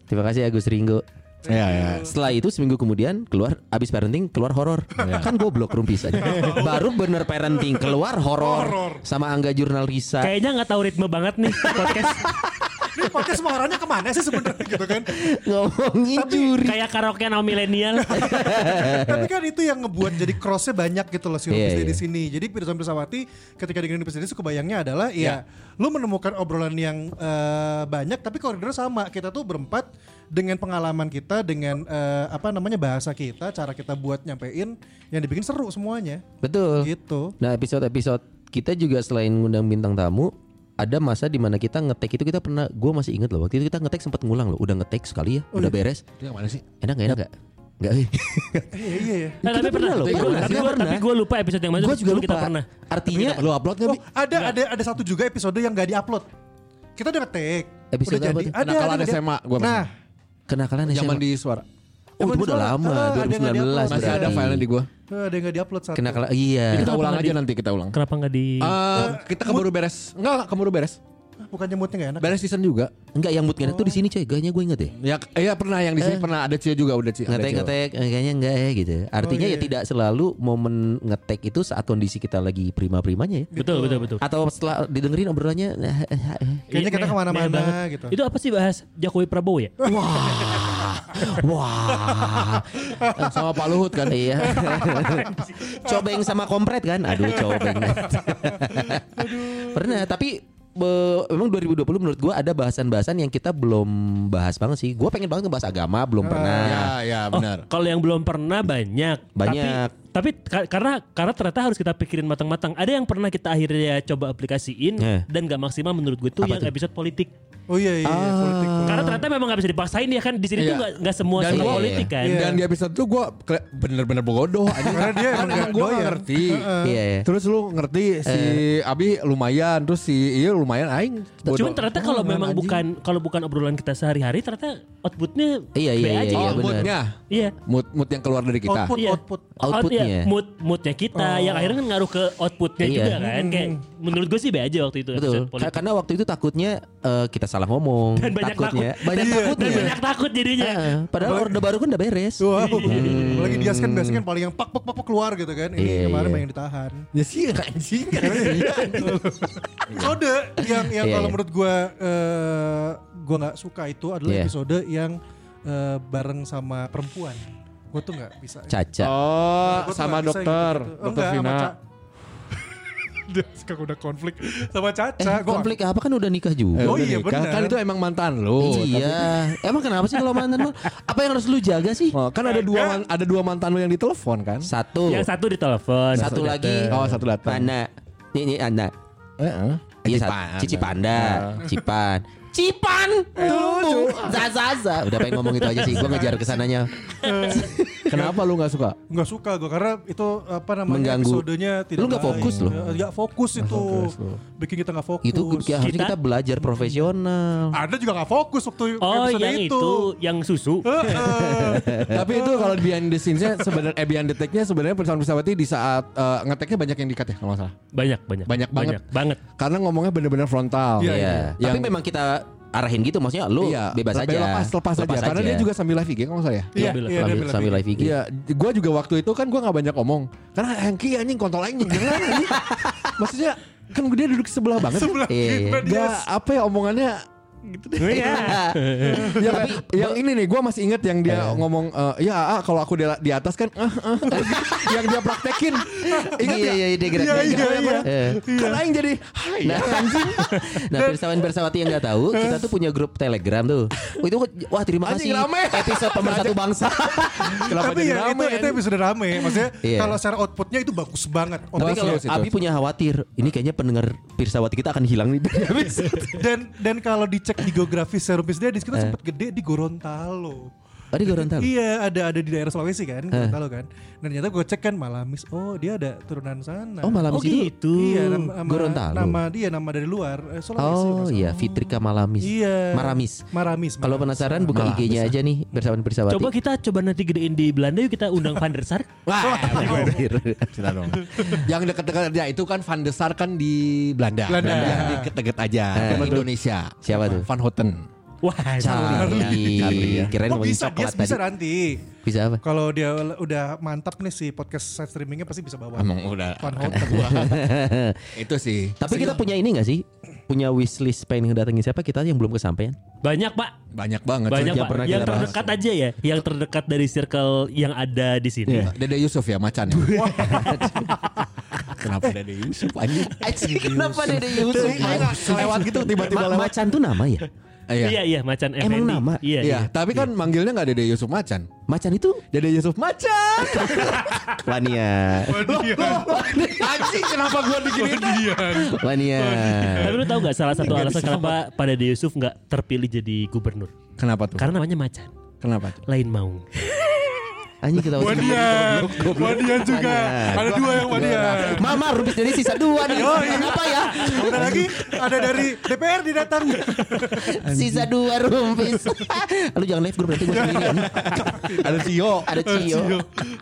Terima kasih Agus Ringo. Ya ya Setelah itu seminggu kemudian keluar abis parenting keluar horor. Kan goblok rumpis aja. Baru bener parenting keluar horor sama Angga Jurnal Risa. Kayaknya nggak tahu ritme banget nih podcast. Ini podcast semua orangnya ke mana sih sebenarnya gitu kan? Ngomongin juri. Kayak karaoke nama milenial. Tapi kan itu yang ngebuat jadi crossnya banyak gitu loh si Iya, Rupis di sini. Jadi Pirsawan Pirsawati ketika dengerin Rupis Dedi kebayangnya adalah ya lu menemukan obrolan yang eh, banyak tapi koridornya sama. Kita tuh berempat dengan pengalaman kita dengan eh, apa namanya bahasa kita, cara kita buat nyampein yang dibikin seru semuanya. Betul. Gitu. Nah episode-episode kita juga selain ngundang bintang tamu ada masa di mana kita ngetek itu kita pernah gue masih inget loh waktu itu kita ngetek sempat ngulang loh udah ngetek sekali ya udah beres itu yang mana sih enak gak enak gak Enggak Eh, iya iya ya. Nah, tapi pernah pernah, loh, Tapi pernah, gua- tapi kita gua- pernah. tapi gue lupa episode yang mana. gue juga lupa Kita pernah. artinya lu upload Oh, bi ada ada ada satu juga episode yang gak diupload. Kita udah ngetek. Episode udah jadi. Ada, Kenakalan ada. SMA gua masih. Nah, kenakalan zaman SMA. di suara oh itu udah lama Ah, ada yang nggak 2019 di-upload. masih ada filenya di gua tuh ada yang gak diupload satu. kenakalan iya kita ulang aja di- nanti kita ulang Kenapa nggak di? Eh, kita keburu beres enggak enggak keburu beres Bukannya moodnya gak enak. beres season juga. Enggak yang mood ngetek tuh di sini coy. Gayanya gue inget ya ya iya pernah yang di sini pernah ada Cio juga udah Cio ada ngetek Cio. ngetek. Eh, kayaknya enggak ya gitu. Artinya Oh, iya, ya tidak selalu momen ngetek itu saat kondisi kita lagi prima primanya ya. Betul betul betul. atau setelah didengerin obrolannya nah, eh, eh, Kayaknya kita Meh- ke mana-mana meh banget. gitu. Itu apa sih bahas Jokowi Prabowo ya? wah. Sama Pak Luhut kan iya. Cobeng sama kompret kan? Aduh cobeng. Pernah tapi be- memang 2020 menurut gua ada bahasan-bahasan yang kita belum bahas banget sih gua pengen banget ngebahas agama belum pernah ya ya Oh, benar kalau yang belum pernah banyak. Banyak. Tapi, tapi ka- karena karena ternyata harus kita pikirin matang-matang. Ada yang pernah kita akhirnya coba aplikasiin Eh. dan gak maksimal menurut gue itu Apa yang tuh? episode politik. Oh iya iya, iya politik. Karena ternyata memang gak bisa dipaksain ya kan di sini tuh Iya. gak, nggak semua Dan gua- politik kan. Iya. dan di episode itu gue bener-bener bodoh Karena dia kan emang nggak gue ngerti iya iya terus lu ngerti si Abi lumayan terus si iya lumayan aing bodoh. Cuman ternyata kalau Oh, memang anjing. bukan kalau bukan obrolan kita sehari-hari ternyata outputnya Iya, B iya, aja iya, oh ya. benar. moodnya Iya. mood mood yang keluar dari kita Output Iya. output. Out- Outputnya. iya, mood moodnya kita yang akhirnya kan ngaruh ke outputnya Iya. juga kan kayak menurut gue sih be aja waktu itu. Betul. Karena waktu itu takutnya eh, kita salah ngomong. Dan banyak takutnya. takut. Banyak Iya, takutnya. Dan banyak takut jadinya. Eh, padahal orde baru kan udah beres. Wow. Apalagi Dias kan biasanya kan paling yang pak pak pak pak keluar gitu kan. Ini Iya, kemarin iya. banyak yang ditahan. Ya sih anjing. Episode yang yang Iya, kalau iya. menurut gua eh gua nggak suka itu adalah Iya. episode yang eh, bareng sama perempuan. Gua tuh nggak bisa. Caca. Oh, sama dokter. Oh, dokter enggak, sama Dia sekarang udah konflik sama Caca. Eh, Gua- konflik apa kan udah nikah juga. Eh, Oh udah iya, nikah. benar. Kan itu emang mantan lu. iya. Emang kenapa sih kalau mantan lu? Apa yang harus lu jaga sih? Oh, kan ada dua man- ada dua mantan lu yang ditelepon kan? Satu. Yang satu ditelepon. Satu lagi. Oh, satu datang. Mana? Ini ini anak. Eh, eh. Iya, Cipan. Cici Panda, Cipan. Cipan. Tuh. Zaza. Udah pengen ngomong itu aja sih. Gua ngejar ke sananya. Kenapa lu nggak suka? nggak suka gue karena itu apa namanya Mengganggu. episodenya tidak Lu nggak baik. fokus loh. Ya, nggak fokus itu fokus bikin kita nggak fokus Itu ya, harusnya Kita- kita belajar profesional. ada juga nggak fokus waktu Oh episode yang itu. yang susu. Tapi itu kalau behind the scenes-nya sebenarnya eh behind the take-nya sebenarnya Pirsawan Pirsawati di saat eh, ngeteknya banyak yang dikat ya kalau nggak salah. Banyak banyak. Banyak banget. banget. Karena ngomongnya bener-bener frontal. Iya, Iya. Yang- Tapi memang kita arahin gitu maksudnya lu Iya, bebas aja. Lepas, lepas, aja. Karena dia juga sambil live IG kalau nggak salah ya. Iya, Sambil- iya, sambil, gitu. live IG. Iya, gue juga waktu itu kan gue nggak banyak ngomong karena Hengki anjing kontol anjing. Maksudnya kan dia duduk sebelah banget. Sebelah Iya, iya. Gak apa ya omongannya gitu deh. Iya. yang, yang ini nih gue masih inget yang dia ngomong eh, ya ah, kalau aku di, di atas kan ah, ah." yang dia praktekin ingat Iya, ya? iya, dia gerak- Iya, iya, iya. Eh. Kan aing jadi hai Nah, nah Pirsawan Pirsawati yang nggak tahu, kita tuh punya grup Telegram tuh. Oh, itu wah terima Anjing, kasih rame. episode pemersatu bangsa. kenapa tapi jadi ya itu, rame itu episode rame maksudnya Iya. kalau secara outputnya itu bagus banget Tapi kalau itu. Abi punya khawatir, ini kayaknya pendengar Pirsawati kita akan hilang nih dari episode. dan dan kalau dicek di geografis Serupis Dedis Eh. kita sempat gede di Gorontalo Oh, di Gorontalo. Iya ada ada di daerah Sulawesi kan Gorontalo kan Dan ternyata gue cek kan Malamis Oh dia ada turunan sana Oh, Malamis Oh itu. gitu. Iya nama, Gorontalo. nama dia nama dari luar eh, Sulawesi Oh masalah. iya, Fitrika Malamis. Iya Maramis. Maramis Kalau penasaran buka IG-nya aja nih Pirsawan Pirsawati. Coba kita coba nanti gedein di Belanda yuk kita undang Van der Sar. Wah, dong. Yang dekat-dekat ya itu kan Van de Sar kan di Belanda. Belanda. Yang deket-deket aja di Indonesia. Siapa tuh? Van Houten. Wah, Charlie. Charlie, ya. Kirain Oh bisa coklat bisa, nanti Bisa apa? Kalau dia udah mantap nih si podcast side streamingnya pasti bisa bawa Emang udah Van Houten itu sih. Tapi kita punya ini gak sih? Punya wishlist pengen ngedatengin siapa kita yang belum kesampaian? banyak pak. banyak banget. Banyak yang pak. pernah Yang bahas. terdekat aja ya. Yang terdekat dari circle yang ada di sini. Iya. Dede Yusuf ya macan ya. Kenapa Dede Yusuf anjing? Kenapa Dede Yusuf? Lewat gitu tiba-tiba lewat. Macan tuh nama ya? Iya. Iya iya macan Emang nama? Iya, Iya, iya. tapi kan manggilnya nggak Dede Yusuf macan. Macan itu Dede Yusuf macan. Wania. Anjing kenapa gua diginiin? Wania. Tapi lu tahu gak salah satu Nggak alasan kenapa pada De Yusuf nggak terpilih jadi gubernur? Kenapa tuh? Karena namanya macan. Kenapa tuh? Lain maung. Anjing kita Wadian Wadian juga Ada dua yang Wadian Mama Rubis dari sisa dua nih. Apa ya? Udah lagi ada dari DPR datang Sisa dua Rumpis. Lu jangan live grup nanti gue sendirian. Ada Tio. Ada Cio.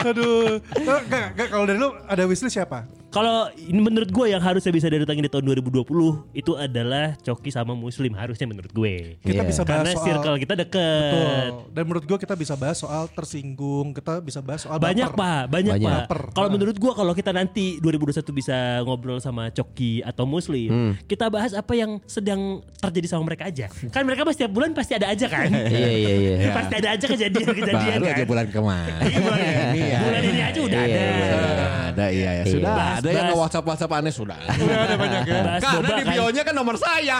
Aduh Eh, Enggak, enggak, Kalau dari lu ada wishlist siapa? Kalau ini menurut gue yang harusnya bisa didatangin di tahun 2020 itu adalah Coki sama Muslim harusnya menurut gue. Kita Iya. bisa bahas Karena soal circle kita deket. Betul. Dan menurut gua kita bisa bahas soal tersinggung, kita bisa bahas soal Banyak baper. pak, banyak, Banyak. pak. Kalau menurut gua kalau kita nanti 2021 bisa ngobrol sama Coki atau Muslim, Hmm. kita bahas apa yang sedang terjadi sama mereka aja. Kan mereka pasti setiap bulan pasti ada aja kan. Iya iya iya. Pasti ada aja kejadian-kejadian Baru kan. aja bulan kemarin. Bulan, Iya. bulan ini aja udah Iya, ada. Iya, iya. Ada iya ya. Iya. Sudah Bahas, ada yang bahas. nge-WhatsApp WhatsApp aneh sudah. Udah ada banyak ya. Bahas Karena di kan. bionya kan nomor saya.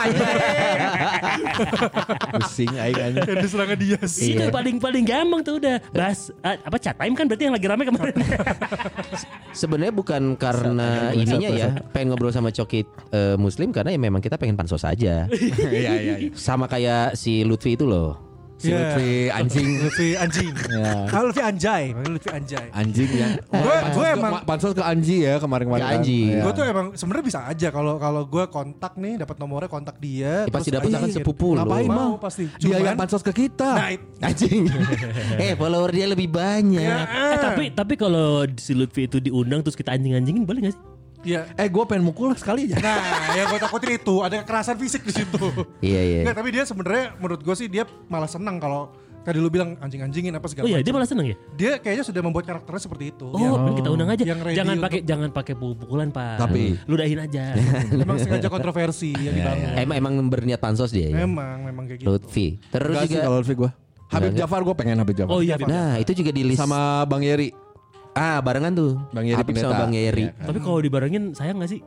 Pusing aing anjing. Yang diserangnya dia sih. Itu paling-paling gampang tuh udah bahas ah, apa chat time kan berarti yang lagi rame kemarin. Sebenarnya bukan karena ininya ya, pengen ngobrol sama Coki eh, Muslim karena ya memang kita pengen pansos aja. Iya iya. iya. Sama kayak si Lutfi itu loh. Si Iya. Lutfi anjing. Lutfi anjing. Ya. Ah, Lutfi anjay, Lutfi anjay. Anjing ya. Gue gue ke- emang ma- pansos ke Anji ya kemarin-kemarin. Ke kan. Anji. Iya. gue tuh emang sebenarnya bisa aja kalau kalau gue kontak nih dapat nomornya kontak dia. Ya, pasti dapat kan sepupu lu. Ngapain Mau pasti. Dia yang Cuman- pansos ke kita. Nah, Anjing. eh follower dia lebih banyak. Ya, Eh, tapi tapi kalau si Lutfi itu diundang terus kita anjing-anjingin boleh gak sih? Iya. Eh gue pengen mukul sekali aja. Nah, yang gue takutin itu ada kekerasan fisik di situ. Iya iya. Nggak, tapi dia sebenarnya menurut gue sih dia malah senang kalau tadi lu bilang anjing-anjingin apa segala Oh iya, dia macam. malah seneng ya? Dia kayaknya sudah membuat karakternya seperti itu. Oh, Yang mending kita undang aja. yang Jangan untuk- pakai jangan pakai pukul-pukulan, Pak. Tapi- ludahin aja. memang sengaja kontroversi yang dibangun. Emang emang berniat pansos dia ya. Memang, memang kayak gitu. Lutfi. Terus sih juga kalau Lutfi gue. Habib Jafar gue pengen Habib Jafar. oh iya. Nah, itu juga di list Sama Bang Yeri. Ah, barengan tuh. Bang Yeri Habib sama. Bang Yeri. Iya. Tapi kalau dibarengin sayang gak sih?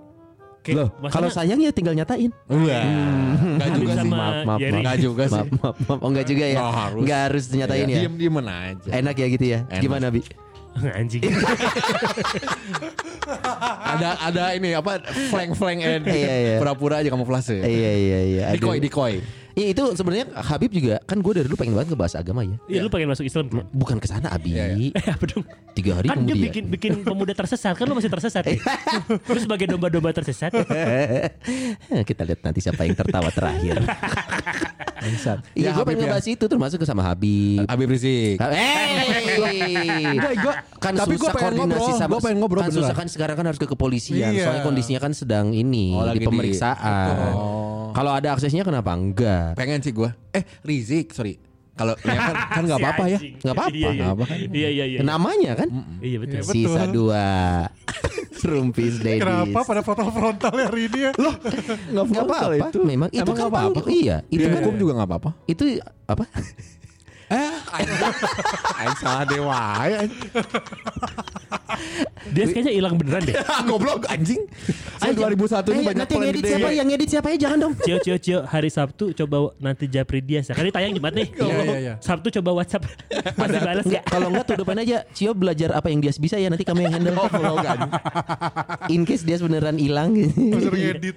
Loh, maksudnya kalau sayang ya tinggal nyatain. Enggak. Enggak Habib juga sih. sama Maaf, maaf, Yeri. maaf. Enggak juga sih. Maaf, maaf, maaf. Oh enggak juga ya. Nggak harus. Enggak harus nyatain ya. Diem-dieman aja. Enak ya gitu ya. Enak. Gimana, Bi? anjing. ada ada ini apa flank-flank and Iya, iya. pura-pura aja kamuflase. Iya iya iya. Aduh. Dikoi, dikoi. Iya itu sebenarnya Habib juga kan gue dari dulu pengen banget ngebahas agama ya. Iya, lu pengen masuk Islam kan? Bukan ke sana Abi. Iya, Eh, apa dong? Tiga hari Kan dia kemudian. bikin bikin pemuda tersesat kan lu masih tersesat ya? Lu sebagai domba-domba tersesat. Kita lihat nanti siapa yang tertawa terakhir. Iya, Ya, gue Habib pengen ya. ngebahas itu termasuk ke sama Habib. Habib Rizik. Hey, gua- kan tapi susah gua pengen koordinasi ngobrol, sama gua pengen ngobrol kan susah kan sekarang kan harus ke kepolisian Iya. soalnya kondisinya kan sedang ini Oh, di- pemeriksaan. Oh. Kalau ada aksesnya kenapa enggak? Pengen sih gue. Eh Rizik, sorry. Kalau ya kan kan nggak Si apa-apa ya. Nggak apa-apa. Iya, iya. Nggak apa kan? Iya, iya, iya. Namanya kan Iya, betul. Iya, sisa betul. dua. Rumpis Daddies. Kenapa pada foto frontal hari ini ya? Loh, Nggak apa-apa. Memang itu Emang kan nggak apa-apa Iya, itu kan hukum juga nggak apa-apa. itu apa? Eh, aing salah dewa. ya. Dia kayaknya hilang beneran deh. Goblok anjing. Saya 2001 ini Eh, banyak nanti yang edit siapa? Yang edit siapa ya? Jangan dong. Cio, cio, cio. Hari Sabtu coba nanti Japri dia. Kan ini tayang Jumat nih. Iya, iya, iya. Sabtu coba WhatsApp. Masih balas Enggak, nggak? kalau enggak tuh depan aja Cio belajar apa yang dia bisa ya nanti kami yang handle. In case dia sebeneran hilang suruh ngedit.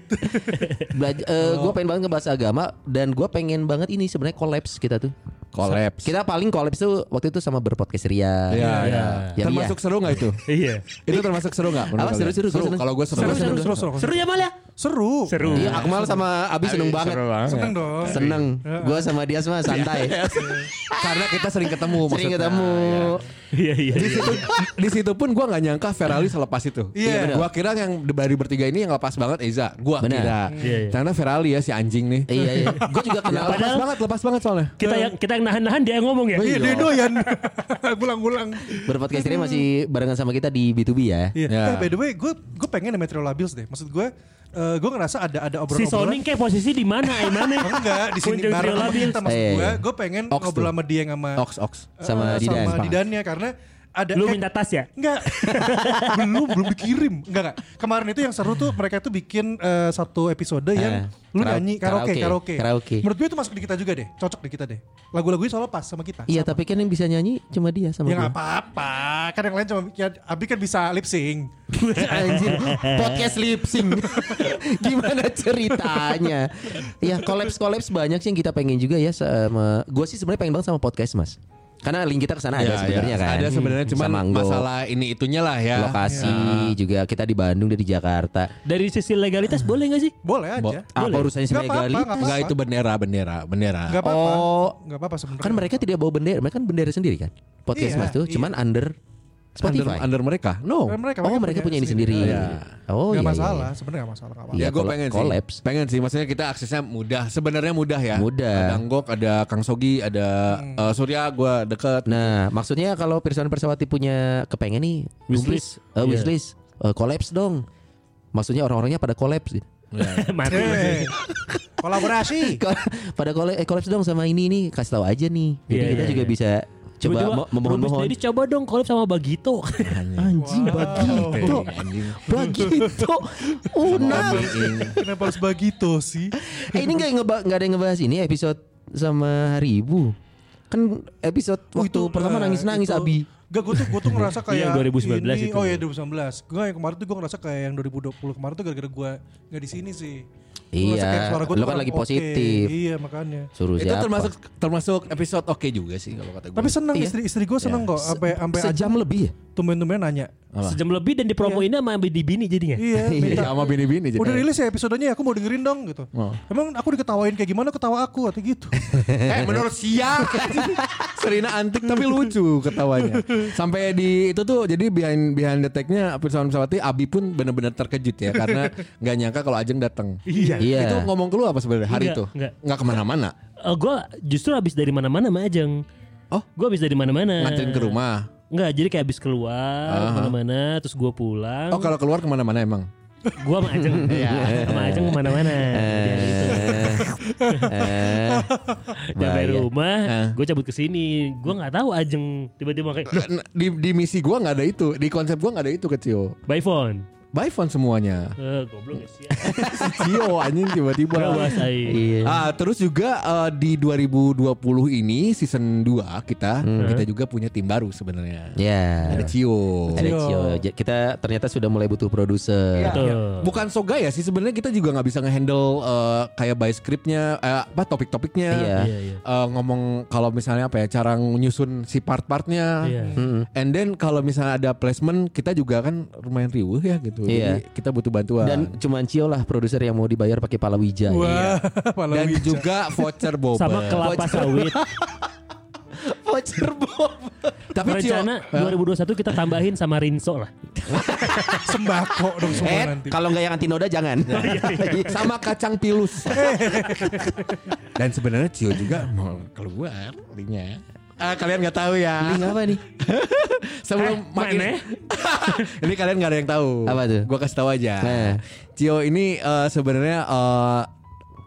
Belajar, gue pengen banget ngebahas agama dan gue pengen banget ini sebenarnya kolaps kita tuh. Kolaps. Kita paling kolaps tuh waktu itu sama berpodcast Ria. Iya, Iya. iya. Yang Termasuk seru nggak itu? Iya. Itu termasuk seru nggak? menurut Apa, kalian? seru, seru, gua seneng. Kalau gue seru. Seru, Seru, seru, seru, seru. Seru ya Mal ya? Seru. Seru. Iya, Akmal sama Abi seneng banget. Seru banget. Seneng dong. Seneng. Gue sama dia semua santai. Karena kita sering ketemu Sering maksudnya. ketemu. Iya, iya. Di situ, di situ pun gue nggak nyangka Ferali selepas itu. Iya. Gue kira yang dari bertiga ini yang lepas banget Eza. Gue kira. Iya, iya. Karena Ferali ya si anjing nih. Iya, iya. Gue juga kenal. Lepas banget, lepas banget soalnya. Kita yang kita yang nahan-nahan dia yang ngomong ya. Iya, dia doyan. Gulang-gulang. Berpodcast ini masih barengan sama kita di B2B ya. Iya. Ya. Eh, by the way, gue gue pengen Metro Labils deh. Maksud gue, eh, gue ngerasa ada ada Si obrolan-obrolan. Soning kayak posisi di mana? Di mana? Enggak, di sini bareng sama kita. Maksud gue, gue pengen Ox ngobrol sama dia yang sama Ox, ox. Sama eh, Didan. sama Didannya karena ada Lu eh, minta tas ya? Enggak. belum belum dikirim. Enggak enggak. Kemarin itu yang seru tuh mereka tuh bikin eh, satu episode yang Eh, lu nyanyi karaoke, karaoke, karaoke karaoke. Menurut gue itu masuk di kita juga deh. Cocok di kita deh. Lagu-lagunya soalnya pas sama kita. Iya, tapi kan yang bisa nyanyi cuma dia sama Ya gue. nggak apa-apa. Kan yang lain cuma ya, Abi kan bisa lip sync. Anjir, podcast lip sync. Gimana ceritanya? Ya, kolaps kolaps banyak sih yang kita pengen juga ya sama gue sih sebenarnya pengen banget sama podcast, Mas. Karena link kita ke sana ada Ya, sebenarnya ya. kan. Ada sebenarnya cuman Sama Anggo. masalah ini itunya lah ya. lokasi juga kita di Bandung dia di Jakarta. Dari sisi legalitas boleh gak sih? Boleh Bo- aja. Apa urusannya sama Nggak apa-apa, legalitas? nggak Enggak itu bendera, bendera, bendera. Enggak apa-apa. Oh. Enggak apa-apa sebenarnya. Kan mereka tidak bawa bendera, mereka kan bendera sendiri kan. Podcast Iya, Mas tuh iya. cuman Under, Spotify. under mereka. No. Eh, mereka, oh, mereka punya ini sendiri. Iya. Oh, Nggak iya, masalah, iya. sebenarnya nggak masalah. nggak apa-apa. Iya, ya gue kola- pengen sih. collapse. Pengen sih. Maksudnya kita aksesnya mudah. Sebenarnya mudah ya. Mudah. Ada Anggok, ada Kang Sogi, ada Hmm. eh, Surya. Gue deket. Nah, maksudnya kalau Pirsawan Persawati punya kepengen nih Wishlist. wishlist, uh, Iya. wishlist, uh, collapse dong. Maksudnya orang-orangnya pada collapse gitu. Mati. Eh, kolaborasi. pada collapse, eh, collapse dong sama ini nih, kasih tahu aja nih. Jadi Iya, kita iya, juga iya. bisa coba mo- memohon-mohon. Jadi coba dong collab sama Bagito. Anjing Bagito. Bagito. Unang. Kenapa harus begitu sih? Eh ini nggak nggak ada yang ngebahas ini episode sama Hari Ibu. Kan episode Oh, waktu itu, pertama eh, nangis-nangis itu. Abi. Gak, gue tuh, gue tuh ngerasa kayak Iya, 2019 ini, itu. Oh iya 2019 Gue yang kemarin tuh gue ngerasa kayak yang 2020 kemarin tuh gara-gara gue gak di sini sih Iya, suara gua lu kan lagi oke. positif. Iya makanya Suruh Itu siapa? termasuk termasuk episode oke juga sih kalau kata gue. Tapi seneng Iya. istri istri gue seneng kok Sampai sampai Sejam lebih ya? Tumben-tumben nanya. Sejam lebih dan dipromoin sama Bini Bini jadinya. Iya, minta. Iya, sama bini-bini jadi. Udah rilis ya episodenya aku mau dengerin dong gitu. Oh. Emang aku diketawain kayak gimana ketawa aku atau gitu. eh menurut Sia Serina antik tapi lucu ketawanya Sampai di itu tuh Jadi behind behind the tag-nya Pirsawan Pesawati Abi pun benar-benar terkejut ya Karena nggak nyangka kalau Ajeng datang Iya. Iya. Itu ngomong ke lu apa sebenarnya hari Enggak, itu enggak. Nggak ke mana-mana gue justru habis dari mana-mana sama Ajeng. Oh? Gue habis dari mana-mana. Nganterin ke rumah Enggak, jadi kayak habis keluar Aha. ke mana-mana, terus gue pulang. Oh kalau keluar ke mana-mana emang gue sama Ajeng, sama Ajeng ke mana-mana. Jadi itu. Eh, Sampai rumah, Eh. gue cabut ke sini. Gue nggak tahu Ajeng tiba-tiba kayak "Loh, N- di, di misi gua nggak ada itu Di konsep gua nggak ada itu kecil by phone. By phone semuanya Eh, goblok ya sih. Si Cio anjing tiba-tiba. Iya. Ah, terus juga eh, di 2020 ini season 2 kita kita juga punya tim baru sebenarnya. Ya. Ada Cio. Ada Cio. Kita ternyata sudah mulai butuh produser. Ya, Betul. ya. Bukan so gaya sih sebenarnya kita juga nggak bisa ngehandle eh, kayak by scriptnya eh, apa topik-topiknya. Iya. Iya, iya. Eh, ngomong kalau misalnya apa ya cara nyusun si part-partnya. Iya. And then kalau misalnya ada placement kita juga kan lumayan riuh ya gitu. Iya. Jadi kita butuh bantuan. Dan cuman Cio lah produser yang mau dibayar pakai palawija. Wah, malah Dan juga voucher boba. Sama kelapa sawit. Voucher Bob. Tapi Cio, Rencana 2021 kita tambahin sama Rinso lah. sembako dong semua Eh, nanti. kalau nggak yang antinoda jangan. sama kacang pilus. Dan sebenarnya Cio juga mau keluar linknya. Ah, kalian nggak tahu ya. Link apa nih? Sebelum Eh, makin mana? ini kalian nggak ada yang tahu. Apa tuh? Gua kasih tahu aja. Nah. Cio ini eh, sebenarnya eh,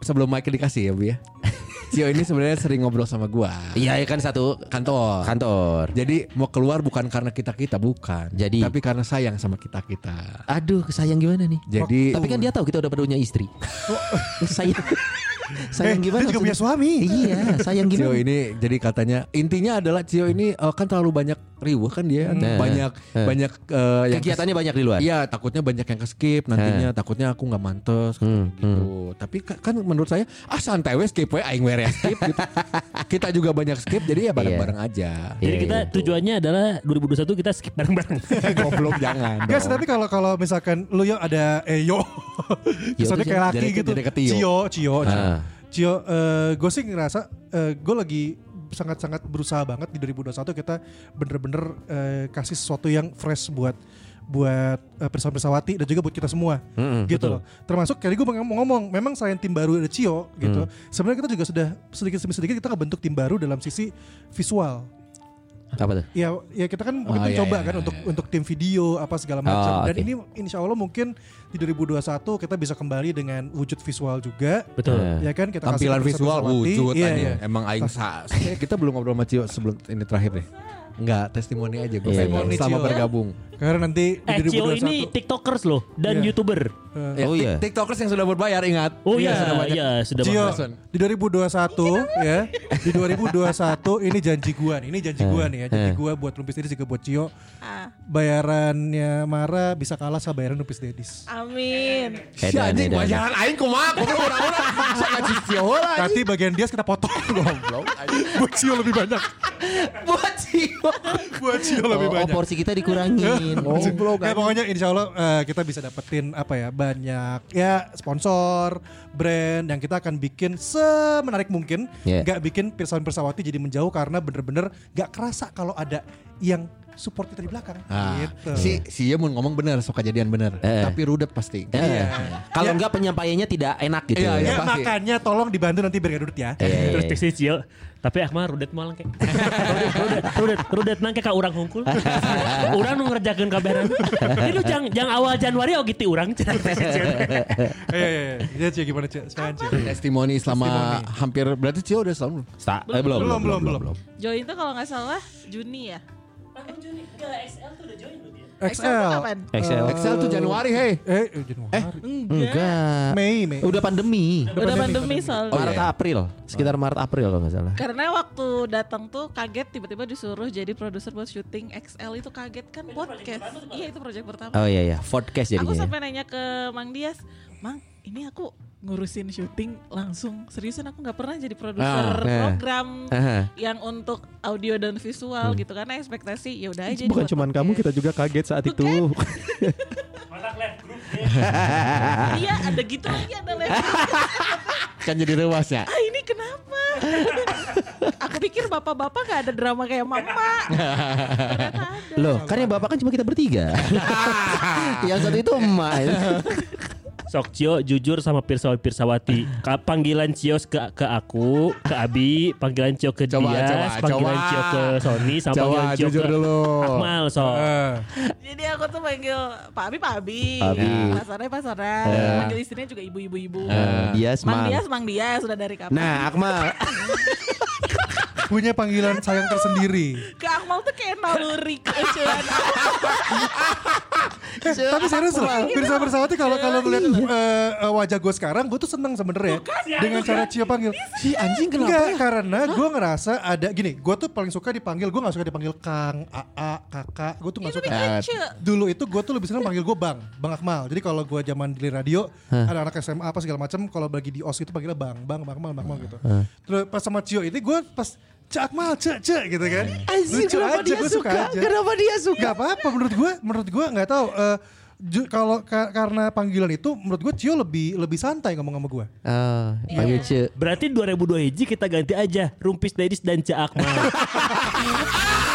sebelum Michael dikasih ya bu ya. Cio ini sebenarnya sering ngobrol sama gua. Iya ya kan satu Kantor. kantor. Jadi mau keluar bukan karena kita kita bukan. Jadi- tapi karena sayang sama kita kita. Aduh, sayang gimana nih? Jadi Tapi kan dia tahu kita udah punya istri. sayang. sayang Eh, gimana? dia juga punya suami. Iya, sayang Cio gimana? ini jadi katanya intinya adalah Cio ini eh, kan terlalu banyak riuh kan dia Nah. banyak Nah. banyak eh, yang Kegiatannya banyak di luar. Iya takutnya banyak yang ke skip nantinya takutnya aku nggak mantes Hmm, gitu. Tapi ka- kan menurut saya ah santai we skip we aing we skip gitu. kita juga banyak skip jadi ya bareng-bareng aja. Jadi Iya, kita iya. tujuannya adalah 2021 kita skip bareng-bareng. Goblok jangan. Guys, tapi kalau kalau misalkan lu yo ada eh yo, kesannya kayak jadi laki gitu. jadi. Cio, Cio, Cio. Ah. Cio, gue sih ngerasa gue lagi sangat-sangat berusaha banget di 2021 kita bener-bener eh, kasih sesuatu yang fresh buat buat uh, pesawat pesawati dan juga buat kita semua. Mm-mm, gitu betul. loh. Termasuk kali gue mau ngomong memang selain tim baru ada Cio gitu sebenarnya kita juga sudah sedikit demi sedikit kita ngebentuk tim baru dalam sisi visual Apa tuh? Ya, ya kita kan Oh, kita iya, coba iya, kan iya, untuk iya. untuk tim video apa segala macam. Oh, Dan ini insya Allah mungkin di 2021 kita bisa kembali dengan wujud visual juga. Betul. Eh. Ya kan kita kasih tampilan visual wujud Iya, aja. iya. Emang aing sa kita belum ngobrol sama Cio sebelum ini terakhir deh. Enggak, testimoni aja gue Iya, iya. selama Cio. bergabung. Karena nanti di Eh Cio 2021 ini tiktokers loh dan Iya. youtuber. Ya, Oh, iya. TikTokers yang sudah berbayar ingat. Oh iya, sudah banyak. iya sudah Cio, di 2021 ya, di 2021 ini janji gua nih, ini janji gua nih ya, janji gua buat Lumpis Dedis juga buat Cio. Ah, Bayarannya Mara bisa kalah sama bayaran Lumpis Dedis. amin. Si anjing bayaran aing kumaha goblok orang-orang. Saya ngaji Cio lah. Nanti bagian dia kita potong Goblok. buat Cio lebih banyak. Buat Cio. buat Cio lebih Oh, oh, banyak. porsi kita dikurangin. Goblok. Ya pokoknya insya Allah eh, kita bisa dapetin apa ya banyak ya sponsor, brand yang kita akan bikin semenarik mungkin, Yeah. nggak bikin pirsawan persawati jadi menjauh karena bener-bener nggak kerasa kalau ada yang support kita di belakang. Ah, gitu. si si Ye mun ngomong bener sok kejadian bener, Eh. tapi rudet pasti. Eh, Iya. Kalau Ya. enggak penyampaiannya tidak enak gitu. Iya, ya iya. pasti. makanya tolong dibantu nanti biar duduk ya. Iya, iya, Terus iya. si Cio, tapi Akmal rudet malang kayak. rudet, rudet, rudet, rudet nang kayak ka urang hungkul. urang nu ngerjakeun kabaran. Ini lu jang, jang awal Januari oh gitu urang Cio. Iya iya iya. Cio gimana Cio? Sekarang Cio. Testimoni selama Testimoni. hampir berarti Cio udah setahun belum? Eh, belum, Belum belum belum. Join tuh kalau nggak salah Juni ya. XL tuh udah join lu dia. XL. Excel. Excel tuh Januari hei. Eh, eh, Januari. Enggak. Mei Mei. Udah pandemi. Udah pandemi, pandemi pandemi. soalnya. Oh, Maret iya. April, sekitar Maret April kalau nggak salah. Karena waktu datang tuh kaget tiba-tiba disuruh jadi produser buat syuting XL itu kaget kan podcast. Iya itu project pertama. Oh iya iya, podcast Aku jadinya. ya. sampai nanya ke Mang Dias, Mang ini aku ngurusin syuting langsung seriusan aku nggak pernah jadi produser nah. program Aha. yang untuk audio dan visual gitu karena ekspektasi ya udah aja Bukan cuman podcast. kamu, kita juga kaget saat itu. iya ada gitu lagi ada level Kan jadi rewas ya. ah ini kenapa aku pikir bapak-bapak gak ada drama kayak mama ternyata ada Loh, kan yang bapak kan cuma kita bertiga. yang satu itu emak. Sok Cio jujur sama Pirsawan Pirsawati. Ka- Panggilan Cio ke ke aku, ke Abi, panggilan Cio ke Coba, Dias, coba, panggilan coba. Cio ke Sony, sama Coba, panggilan Cio jujur ke dulu. Akmal. So. Eh, jadi aku tuh panggil Pak Abi Pak Abi, Abi. Pak Sore Pak Sore, panggil istrinya juga ibu-ibu ibu. Eh, Dias, Mang Mang. Dias Mang Dias sudah dari kapan? Nah, Akmal. punya panggilan sayang tersendiri. ke Akmal tuh kayak naluri kecewaan Eh, tapi serius loh, Pirsa Bersawati kalau kalau ngeliat eh, eh, wajah gue sekarang, gue tuh seneng sebenernya dengan cara Cio panggil. Si anjing Enggak, karena gue ngerasa ada gini, gue tuh paling suka dipanggil, gue gak suka dipanggil Kang, AA, Kakak, gue tuh gak suka. Dulu itu gue tuh lebih senang panggil gue Bang, Bang Akmal. Jadi kalau gue zaman di radio, ada anak SMA apa segala macam, kalau bagi di OS itu panggilnya Bang, Bang, Bang Akmal, Bang Akmal gitu. Terus pas sama Cio ini gue pas Cak Akmal, cek cek gitu kan. Lucu aja, gue suka aja. Kenapa dia suka? Gak apa-apa menurut gue, menurut gue nggak tahu. eh, ju- kalau ka- karena panggilan itu, menurut gue Cio lebih lebih santai ngomong sama gue. Oh, panggil Ce. Berarti 2002 hiji kita ganti aja Rumpis Dedis dan Cak Akmal.